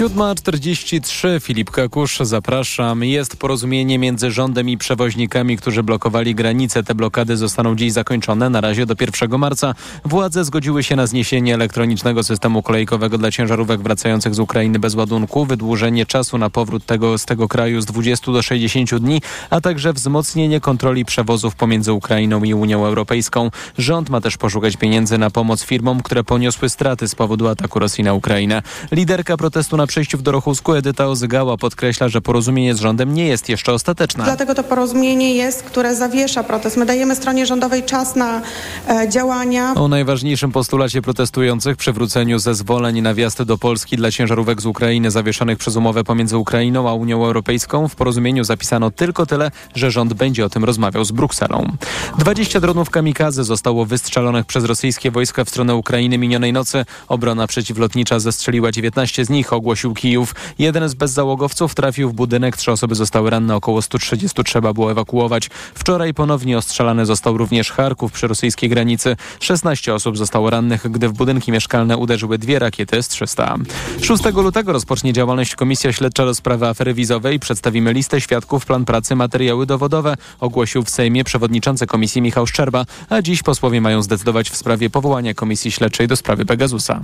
7.43 Filip Kakusz, zapraszam. Jest porozumienie między rządem i przewoźnikami, którzy blokowali granice. Te blokady zostaną dziś zakończone, na razie do 1 marca. Władze zgodziły się na zniesienie elektronicznego systemu kolejkowego dla ciężarówek wracających z Ukrainy bez ładunku, wydłużenie czasu na powrót tego, z tego kraju z 20 do 60 dni, a także wzmocnienie kontroli przewozów pomiędzy Ukrainą i Unią Europejską. Rząd ma też poszukać pieniędzy na pomoc firmom, które poniosły straty z powodu ataku Rosji na Ukrainę. Liderka protestu na przejściu w Dorochusku Edyta Ozygała podkreśla, że porozumienie z rządem nie jest jeszcze ostateczne. Dlatego to porozumienie jest, które zawiesza protest. My dajemy stronie rządowej czas na e, działania. O najważniejszym postulacie protestujących przywróceniu zezwoleń na wjazd do Polski dla ciężarówek z Ukrainy zawieszonych przez umowę pomiędzy Ukrainą a Unią Europejską w porozumieniu zapisano tylko tyle, że rząd będzie o tym rozmawiał z Brukselą. 20 dronów kamikaze zostało wystrzelonych przez rosyjskie wojska w stronę Ukrainy minionej nocy. Obrona przeciwlotnicza zestrzeliła 19 z nich, Kijów. Jeden z bezzałogowców trafił w budynek, trzy osoby zostały ranne, około 130 trzeba było ewakuować. Wczoraj ponownie ostrzelany został również Charków przy rosyjskiej granicy. 16 osób zostało rannych, gdy w budynki mieszkalne uderzyły dwie rakiety S-300. 6 lutego rozpocznie działalność Komisja Śledcza do sprawy afery wizowej. Przedstawimy listę świadków, plan pracy, materiały dowodowe, ogłosił w Sejmie przewodniczący komisji Michał Szczerba, a dziś posłowie mają zdecydować w sprawie powołania Komisji Śledczej do sprawy Pegasusa.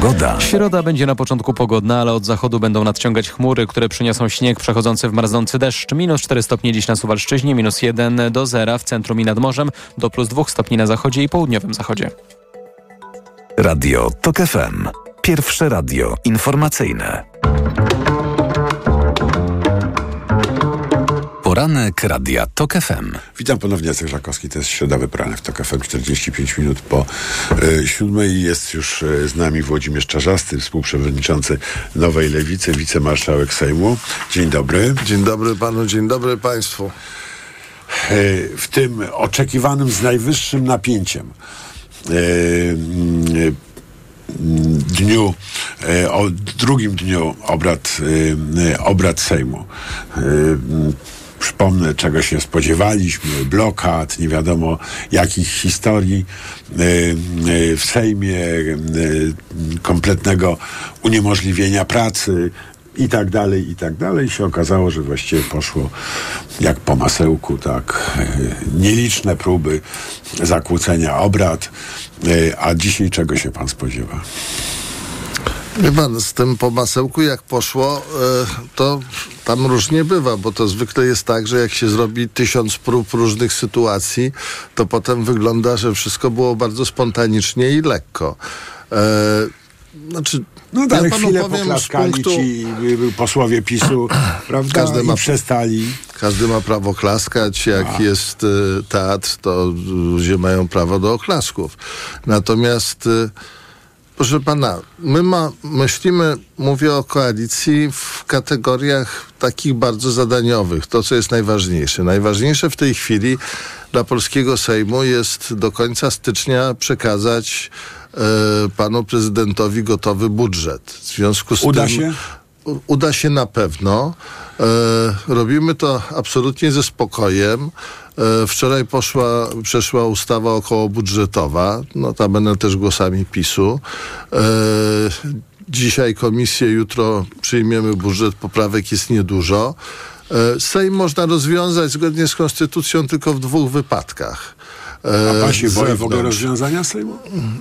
Pogoda. Środa będzie na początku pogodna, ale od zachodu będą nadciągać chmury, które przyniosą śnieg przechodzący w marznący deszcz. Minus 4 stopnie dziś na Suwalszczyźnie, minus 1 do zera w centrum i nad morzem, do plus 2 stopni na zachodzie i południowym zachodzie. Radio TOK FM. Pierwsze radio informacyjne. Poranek Radia TOK FM. Witam ponownie, Jacek Żakowski. To jest środowy poranek w TOK FM. 45 minut po y, siódmej. Jest już y, z nami Włodzimierz Czarzasty, współprzewodniczący Nowej Lewicy, wicemarszałek Sejmu. Dzień dobry. Dzień dobry panu, dzień dobry państwu. Y, w tym oczekiwanym z najwyższym napięciem dniu, o drugim dniu obrad, obrad Sejmu. Przypomnę, czego się spodziewaliśmy, blokad, nie wiadomo jakich historii w Sejmie, kompletnego uniemożliwienia pracy, i tak dalej, i tak dalej. I się okazało, że właściwie poszło jak po masełku, tak nieliczne próby zakłócenia obrad. A dzisiaj czego się pan spodziewa? Wie pan, z tym po masełku jak poszło, to tam różnie bywa, bo to zwykle jest tak, że jak się zrobi tysiąc prób różnych sytuacji, to potem wygląda, że wszystko było bardzo spontanicznie i lekko. Znaczy, no tak, ja chwilę poklaskali punktu... ci posłowie PiSu, prawda? Każdy ma, przestali. Każdy ma prawo klaskać. Jak A. jest y, teatr, to ludzie mają prawo do oklasków. Natomiast y, Proszę pana, my ma, myślimy, mówię o koalicji w kategoriach takich bardzo zadaniowych. To, co jest najważniejsze. Najważniejsze w tej chwili dla polskiego Sejmu jest do końca stycznia przekazać e, panu prezydentowi gotowy budżet. W związku z Uda tym, się? Uda się na pewno. E, robimy to absolutnie ze spokojem. E, wczoraj poszła, przeszła ustawa okołobudżetowa, notabene też głosami PiSu. E, dzisiaj komisję, jutro przyjmiemy budżet, poprawek jest niedużo. Sejm można rozwiązać zgodnie z konstytucją tylko w dwóch wypadkach. E, A pan się boi w ogóle rozwiązania Sejmu?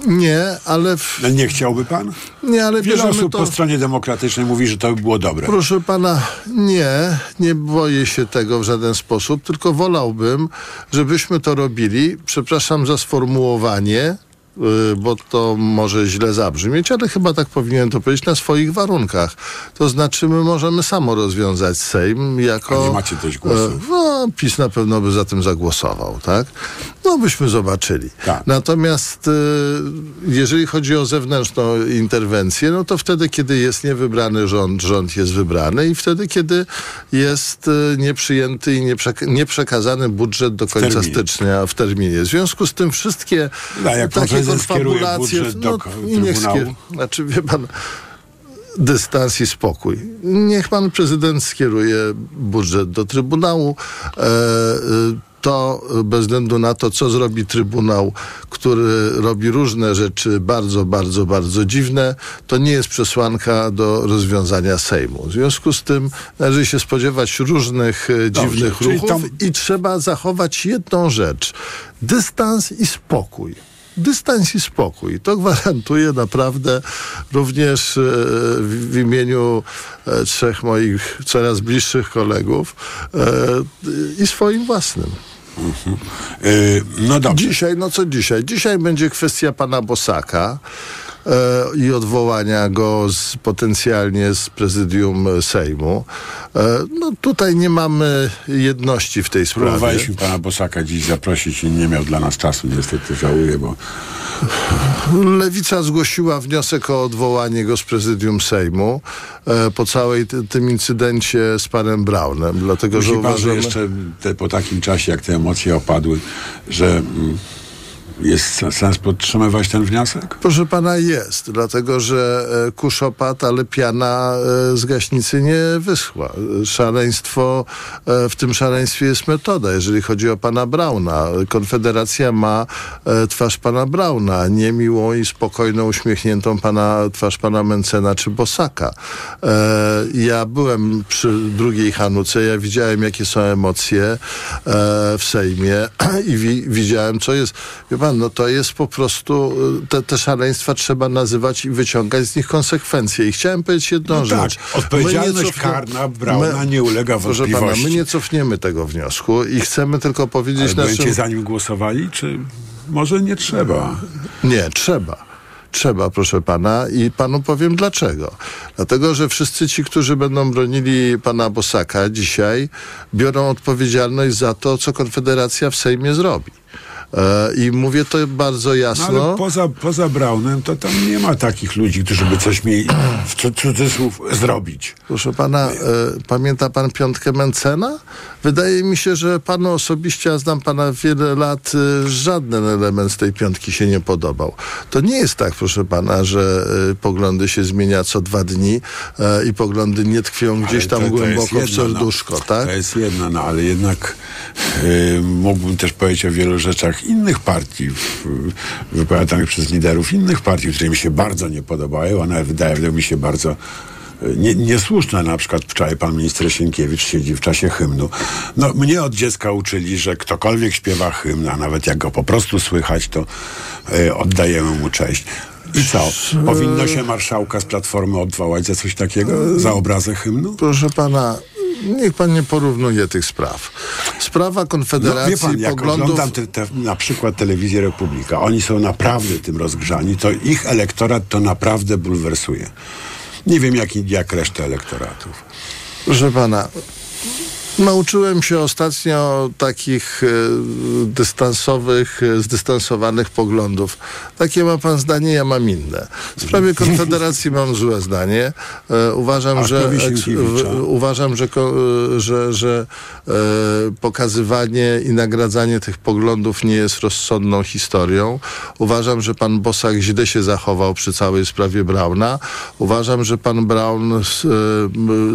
Nie, ale w, nie chciałby pan? nie, ale Wiele osób to... po stronie demokratycznej mówi, że to by było dobre. Proszę pana, nie, nie boję się tego w żaden sposób, tylko wolałbym, żebyśmy to robili, przepraszam za sformułowanie, bo to może źle zabrzmieć, ale chyba tak powinien to powiedzieć, na swoich warunkach. To znaczy, my możemy samo rozwiązać Sejm jako... A nie macie dość głosu. e, No, PiS na pewno by za tym zagłosował, tak? No, byśmy zobaczyli. Tak. Natomiast y, jeżeli chodzi o zewnętrzną interwencję, no to wtedy, kiedy jest niewybrany rząd, rząd jest wybrany i wtedy, kiedy jest y, nieprzyjęty i nieprzek- nieprzekazany budżet do końca terminie. stycznia w terminie. W związku z tym wszystkie No, jak takie konfabulacje... ko- i niech skier- Znaczy, wie pan dystans i spokój. Niech pan prezydent skieruje budżet do Trybunału. E, e, to bez względu na to, co zrobi Trybunał, który robi różne rzeczy bardzo, bardzo, bardzo dziwne, to nie jest przesłanka do rozwiązania Sejmu. W związku z tym należy się spodziewać różnych e, Dobrze, dziwnych ruchów tam- i trzeba zachować jedną rzecz. Dystans i spokój dystans i spokój. To gwarantuję naprawdę również e, w, imieniu e, trzech moich coraz bliższych kolegów e, i swoim własnym. Yy, no dobrze. Dzisiaj, no co dzisiaj? Dzisiaj będzie kwestia pana Bosaka e, i odwołania go z, potencjalnie z prezydium Sejmu. E, no tutaj nie mamy jedności w tej sprawie. Próbowaliśmy pana Bosaka dziś zaprosić i nie miał dla nas czasu, niestety żałuję, bo Lewica zgłosiła wniosek o odwołanie go z prezydium Sejmu e, po całej ty, tym incydencie z panem Braunem, dlatego pan, że uważamy... jeszcze te, po takim czasie, jak te emocje opadły, że mm, jest sens podtrzymywać ten wniosek? Proszę pana, jest, dlatego że e, kurz opadł, ale piana e, z gaśnicy nie wyschła. Szaleństwo, e, w tym szaleństwie jest metoda, jeżeli chodzi o pana Brauna. Konfederacja ma twarz pana Brauna, nie miłą i spokojną, uśmiechniętą pana, twarz pana Mencena czy Bosaka. Ja byłem przy drugiej Hanuce, ja widziałem, jakie są emocje w Sejmie i wi, widziałem, co jest. Wie pan, no to jest po prostu, y, te, te szaleństwa trzeba nazywać i wyciągać z nich konsekwencje. I chciałem powiedzieć jedną No rzecz. tak, odpowiedzialność cofnie- karna Brauna nie ulega Proszę pana, wątpliwości. my nie cofniemy tego wniosku i chcemy tylko powiedzieć Ale naszym... za nim głosowali, czy może nie trzeba? Nie, trzeba. Trzeba, proszę pana, i panu powiem dlaczego. Dlatego, że wszyscy ci, którzy będą bronili pana Bosaka dzisiaj, biorą odpowiedzialność za to, co Konfederacja w Sejmie zrobi. E, I mówię to bardzo No, jasno. ale poza, poza Braunem to tam nie ma takich ludzi, którzy by coś mieli w cu- cudzysłów zrobić. Proszę pana, e, pamięta pan piątkę Mencena? Wydaje mi się, że panu osobiście, a znam pana wiele lat, e, żaden element z tej piątki się nie podobał. To nie jest tak, proszę pana, że poglądy się zmienia co dwa dni i poglądy nie tkwią gdzieś tam to- to głęboko w jedno, serduszko, tak? To jest jedno, no ale jednak y, mógłbym też powiedzieć o wielu rzeczach innych partii, w, wypowiadanych przez liderów innych partii, które mi się bardzo nie podobają, one wydają mi się bardzo y, nie, niesłuszne. Na przykład wczoraj pan minister Sienkiewicz siedzi w czasie hymnu. No, mnie od dziecka uczyli, że ktokolwiek śpiewa hymn, a nawet jak go po prostu słychać, to y, oddajemy mu cześć. I co? Powinno się marszałka z Platformy odwołać za coś takiego? Za obrazę hymnu? Proszę pana, niech pan nie porównuje tych spraw. Sprawa No, Konfederacji wie pan, jak poglądów... oglądam te, te, na przykład telewizję Republika, oni są naprawdę tym rozgrzani, to ich elektorat to naprawdę bulwersuje. Nie wiem, jak, jak resztę elektoratów. Proszę pana, Nauczyłem się ostatnio takich e, dystansowych, e, zdystansowanych poglądów. Takie ma pan zdanie, ja mam inne. W sprawie Konfederacji mam złe zdanie. E, uważam, że, uważam, że, że, że pokazywanie i nagradzanie tych poglądów nie jest rozsądną historią. Uważam, że pan Bosak źle się zachował przy całej sprawie Brauna. Uważam, że pan Braun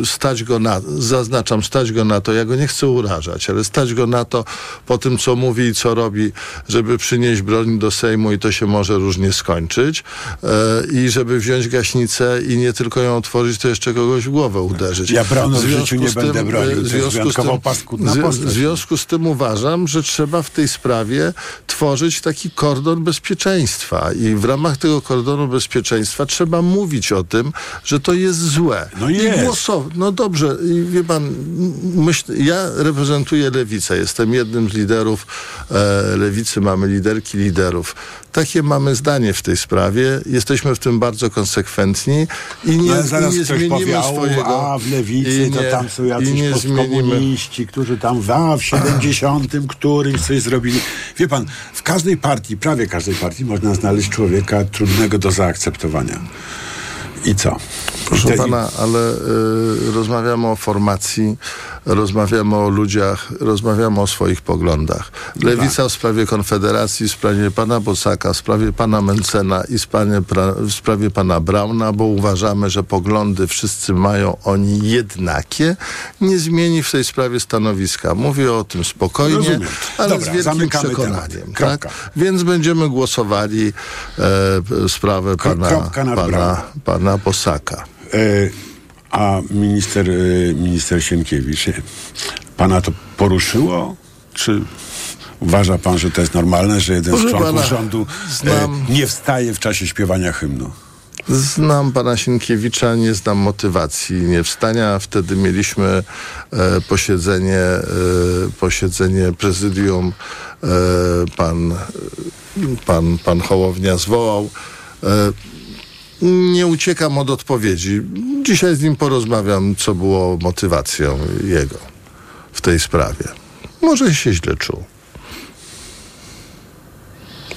stać go na, zaznaczam, stać go na to, ja go nie chcę urażać, ale stać go na to po tym, co mówi i co robi, żeby przynieść broń do Sejmu i to się może różnie skończyć e, i żeby wziąć gaśnicę i nie tylko ją otworzyć, to jeszcze kogoś w głowę uderzyć. Ja Brauna w życiu nie z będę tym, bronił. e, To w związku z tym- paskudna w zwi- postać. W związku z tym uważam, że trzeba w tej sprawie tworzyć taki kordon bezpieczeństwa i w ramach tego kordonu bezpieczeństwa trzeba mówić o tym, że to jest złe. No I jest. głosować. No dobrze, i wie pan, m- ja reprezentuję lewicę, jestem jednym z liderów e, lewicy, mamy liderki liderów. Takie mamy zdanie w tej sprawie, jesteśmy w tym bardzo konsekwentni i nie, No, zaraz i nie zmienimy powie, "Au, swojego... a w lewicy i to nie- tam są jacyś nie postkomuniści, którzy tam w, a, w 70 którymś coś zrobili. Wie pan, w każdej partii, prawie każdej partii można znaleźć człowieka trudnego do zaakceptowania. I co? Proszę Te- pana, ale y, rozmawiamy o formacji, rozmawiamy o ludziach, rozmawiamy o swoich poglądach. Lewica w sprawie Konfederacji, w sprawie pana Bosaka, w sprawie pana Mencena i w sprawie, pana Brauna, bo uważamy, że poglądy wszyscy mają oni jednakie, nie zmieni w tej sprawie stanowiska. Mówię o tym spokojnie, Rozumiem. ale Dobra, z wielkim przekonaniem. Tak? Więc będziemy głosowali e, sprawę pana, pana, Brauna. pana Bosaka. E, a minister, e, minister Sienkiewicz, e, pana to poruszyło? Czy uważa pan, że to jest normalne, że jeden Proszę z członków pana, rządu znam- e, nie wstaje w czasie śpiewania hymnu? Znam pana Sienkiewicza, nie znam motywacji nie wstania. Wtedy mieliśmy e, posiedzenie, e, posiedzenie prezydium. E, pan, pan, pan Hołownia zwołał. Nie uciekam od odpowiedzi. Dzisiaj z nim porozmawiam, co było motywacją jego w tej sprawie. Może się źle czuł.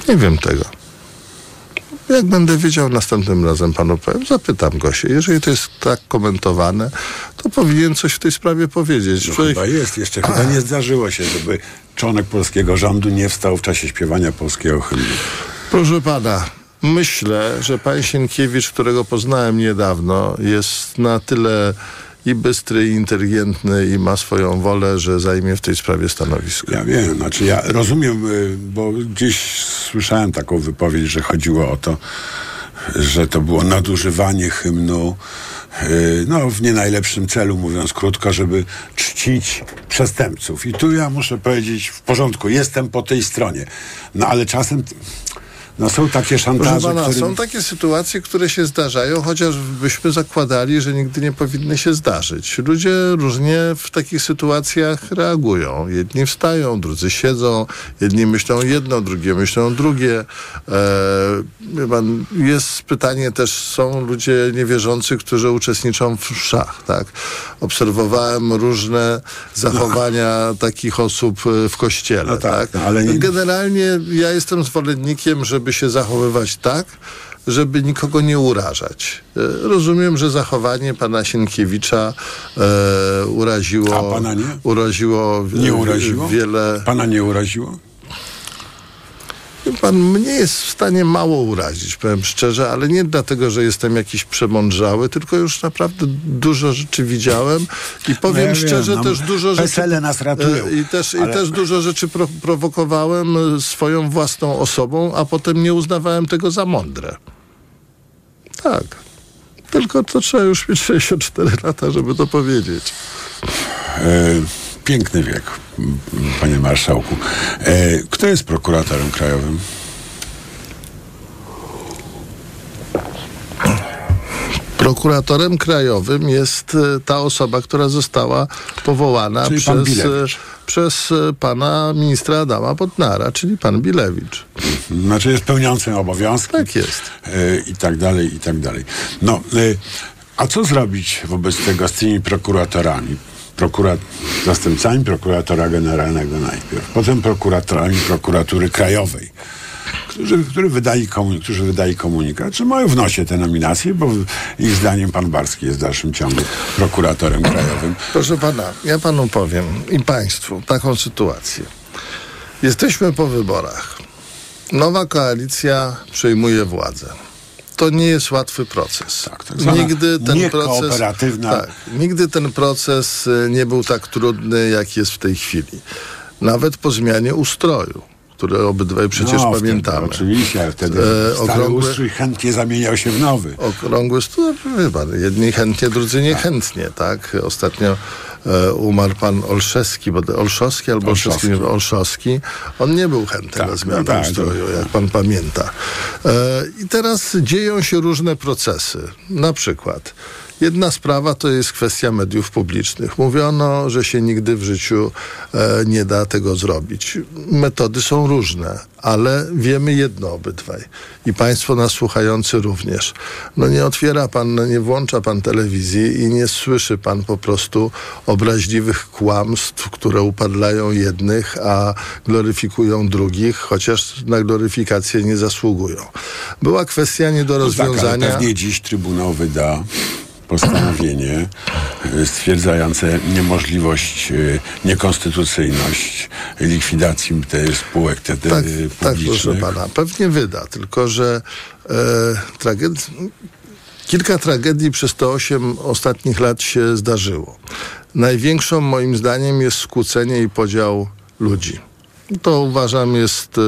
Nie wiem tego. Jak będę wiedział, następnym razem panu powiem, zapytam go się. Jeżeli to jest tak komentowane, to powinien coś w tej sprawie powiedzieć. No Człowiek- chyba jest. Jeszcze chyba nie zdarzyło się, żeby członek polskiego rządu nie wstał w czasie śpiewania polskiego hymnu. Proszę pana, myślę, że pan Sienkiewicz, którego poznałem niedawno, jest na tyle i bystry, i inteligentny i ma swoją wolę, że zajmie w tej sprawie stanowisko. Ja wiem, znaczy ja rozumiem, y, bo gdzieś słyszałem taką wypowiedź, że chodziło o to, że to było nadużywanie hymnu, y, no w nie najlepszym celu, mówiąc krótko, żeby czcić przestępców. I tu ja muszę powiedzieć, w porządku, jestem po tej stronie. No ale czasem no, są takie szantaże, pana, którym... są takie sytuacje, które się zdarzają, chociaż byśmy zakładali, że nigdy nie powinny się zdarzyć. Ludzie różnie w takich sytuacjach reagują. Jedni wstają, drudzy siedzą, jedni myślą jedno, drugie myślą drugie. E, jest pytanie też, są ludzie niewierzący, którzy uczestniczą w szach, tak? Obserwowałem różne zachowania takich osób e, w kościele, tak? no, ale nie- Generalnie ja jestem zwolennikiem, żeby się zachowywać tak, żeby nikogo nie urażać. E, Rozumiem, że zachowanie pana Sienkiewicza e, uraziło, A pana nie? uraziło, Nie uraziło? wiele. Pana nie uraziło? Pan mnie jest w stanie mało urazić, powiem szczerze, ale nie dlatego, że jestem jakiś przemądrzały, tylko już naprawdę dużo rzeczy widziałem i powiem No ja wiem, szczerze, no, też dużo rzeczy. Nas ratują, e, I też, ale- i też dużo rzeczy pro, prowokowałem e, swoją własną osobą, a potem nie uznawałem tego za mądre. Tak. Tylko to trzeba już mieć 64 lata, żeby to powiedzieć. E, piękny wiek, panie marszałku. E, kto jest prokuratorem krajowym? Prokuratorem krajowym jest e, ta osoba, która została powołana Czyli pan przez, Bilewicz. przez e, pana ministra Adama Bodnara, czyli pan Bilewicz. Znaczy jest pełniącym obowiązki. Tak jest. I tak dalej, i tak dalej. No, a co zrobić wobec tego z tymi prokuratorami? Prokurat, zastępcami prokuratora generalnego najpierw, potem prokuratorami prokuratury krajowej, którzy, którzy, wydali komun- którzy wydali komunikat, że mają w nosie te nominacje, bo ich zdaniem pan Barski jest w dalszym ciągu prokuratorem krajowym. Proszę pana, ja panu powiem i państwu taką sytuację. Jesteśmy po wyborach. Nowa koalicja przejmuje władzę. To nie jest łatwy proces. Tak, tak nigdy ten proces, tak, nigdy ten proces y, nie był tak trudny, jak jest w tej chwili. Nawet po zmianie ustroju, które obydwaj przecież no, pamiętamy. Wtedy, oczywiście, ale wtedy E, stary okrągłe- ustrój chętnie zamieniał się w nowy. Okrągły stół, wie pan, jedni chętnie, drudzy niechętnie, tak? Ostatnio umarł pan Olszewski, bo Olszowski albo. Olszewski, Olszowski. On nie był chętny na zmianę tak, ustroju, jak pan pamięta. E, I teraz dzieją się różne procesy. Na przykład Jedna sprawa to jest kwestia mediów publicznych. Mówiono, że się nigdy w życiu e, nie da tego zrobić. Metody są różne, ale wiemy jedno obydwaj. I Państwo nas słuchający również. No nie otwiera Pan, nie włącza Pan telewizji i nie słyszy Pan po prostu obraźliwych kłamstw, które upadlają jednych, a gloryfikują drugich, chociaż na gloryfikację nie zasługują. Była kwestia nie do No tak, ale rozwiązania. pewnie dziś Trybunał wyda postanowienie y, stwierdzające niemożliwość, y, niekonstytucyjność likwidacji te spółek te, te Tak, tak, publicznych. proszę pana. Pewnie wyda, tylko że e, traged... kilka tragedii przez te osiem ostatnich lat się zdarzyło. Największą moim zdaniem jest skłócenie i podział ludzi. To uważam jest e,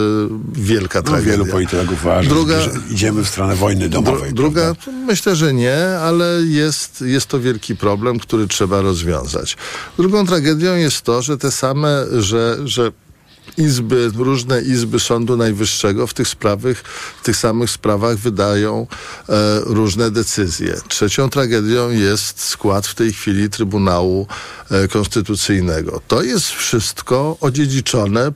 wielka No, tragedia. wielu politologów uważa, Druga- że idziemy w stronę wojny domowej. Dru- druga, myślę, że nie, ale jest, jest to wielki problem, który trzeba rozwiązać. Drugą tragedią jest to, że te same, że, że izby, różne izby Sądu Najwyższego w tych sprawach, w tych samych sprawach wydają e, różne decyzje. Trzecią tragedią jest skład w tej chwili Trybunału e, Konstytucyjnego. To jest wszystko odziedziczone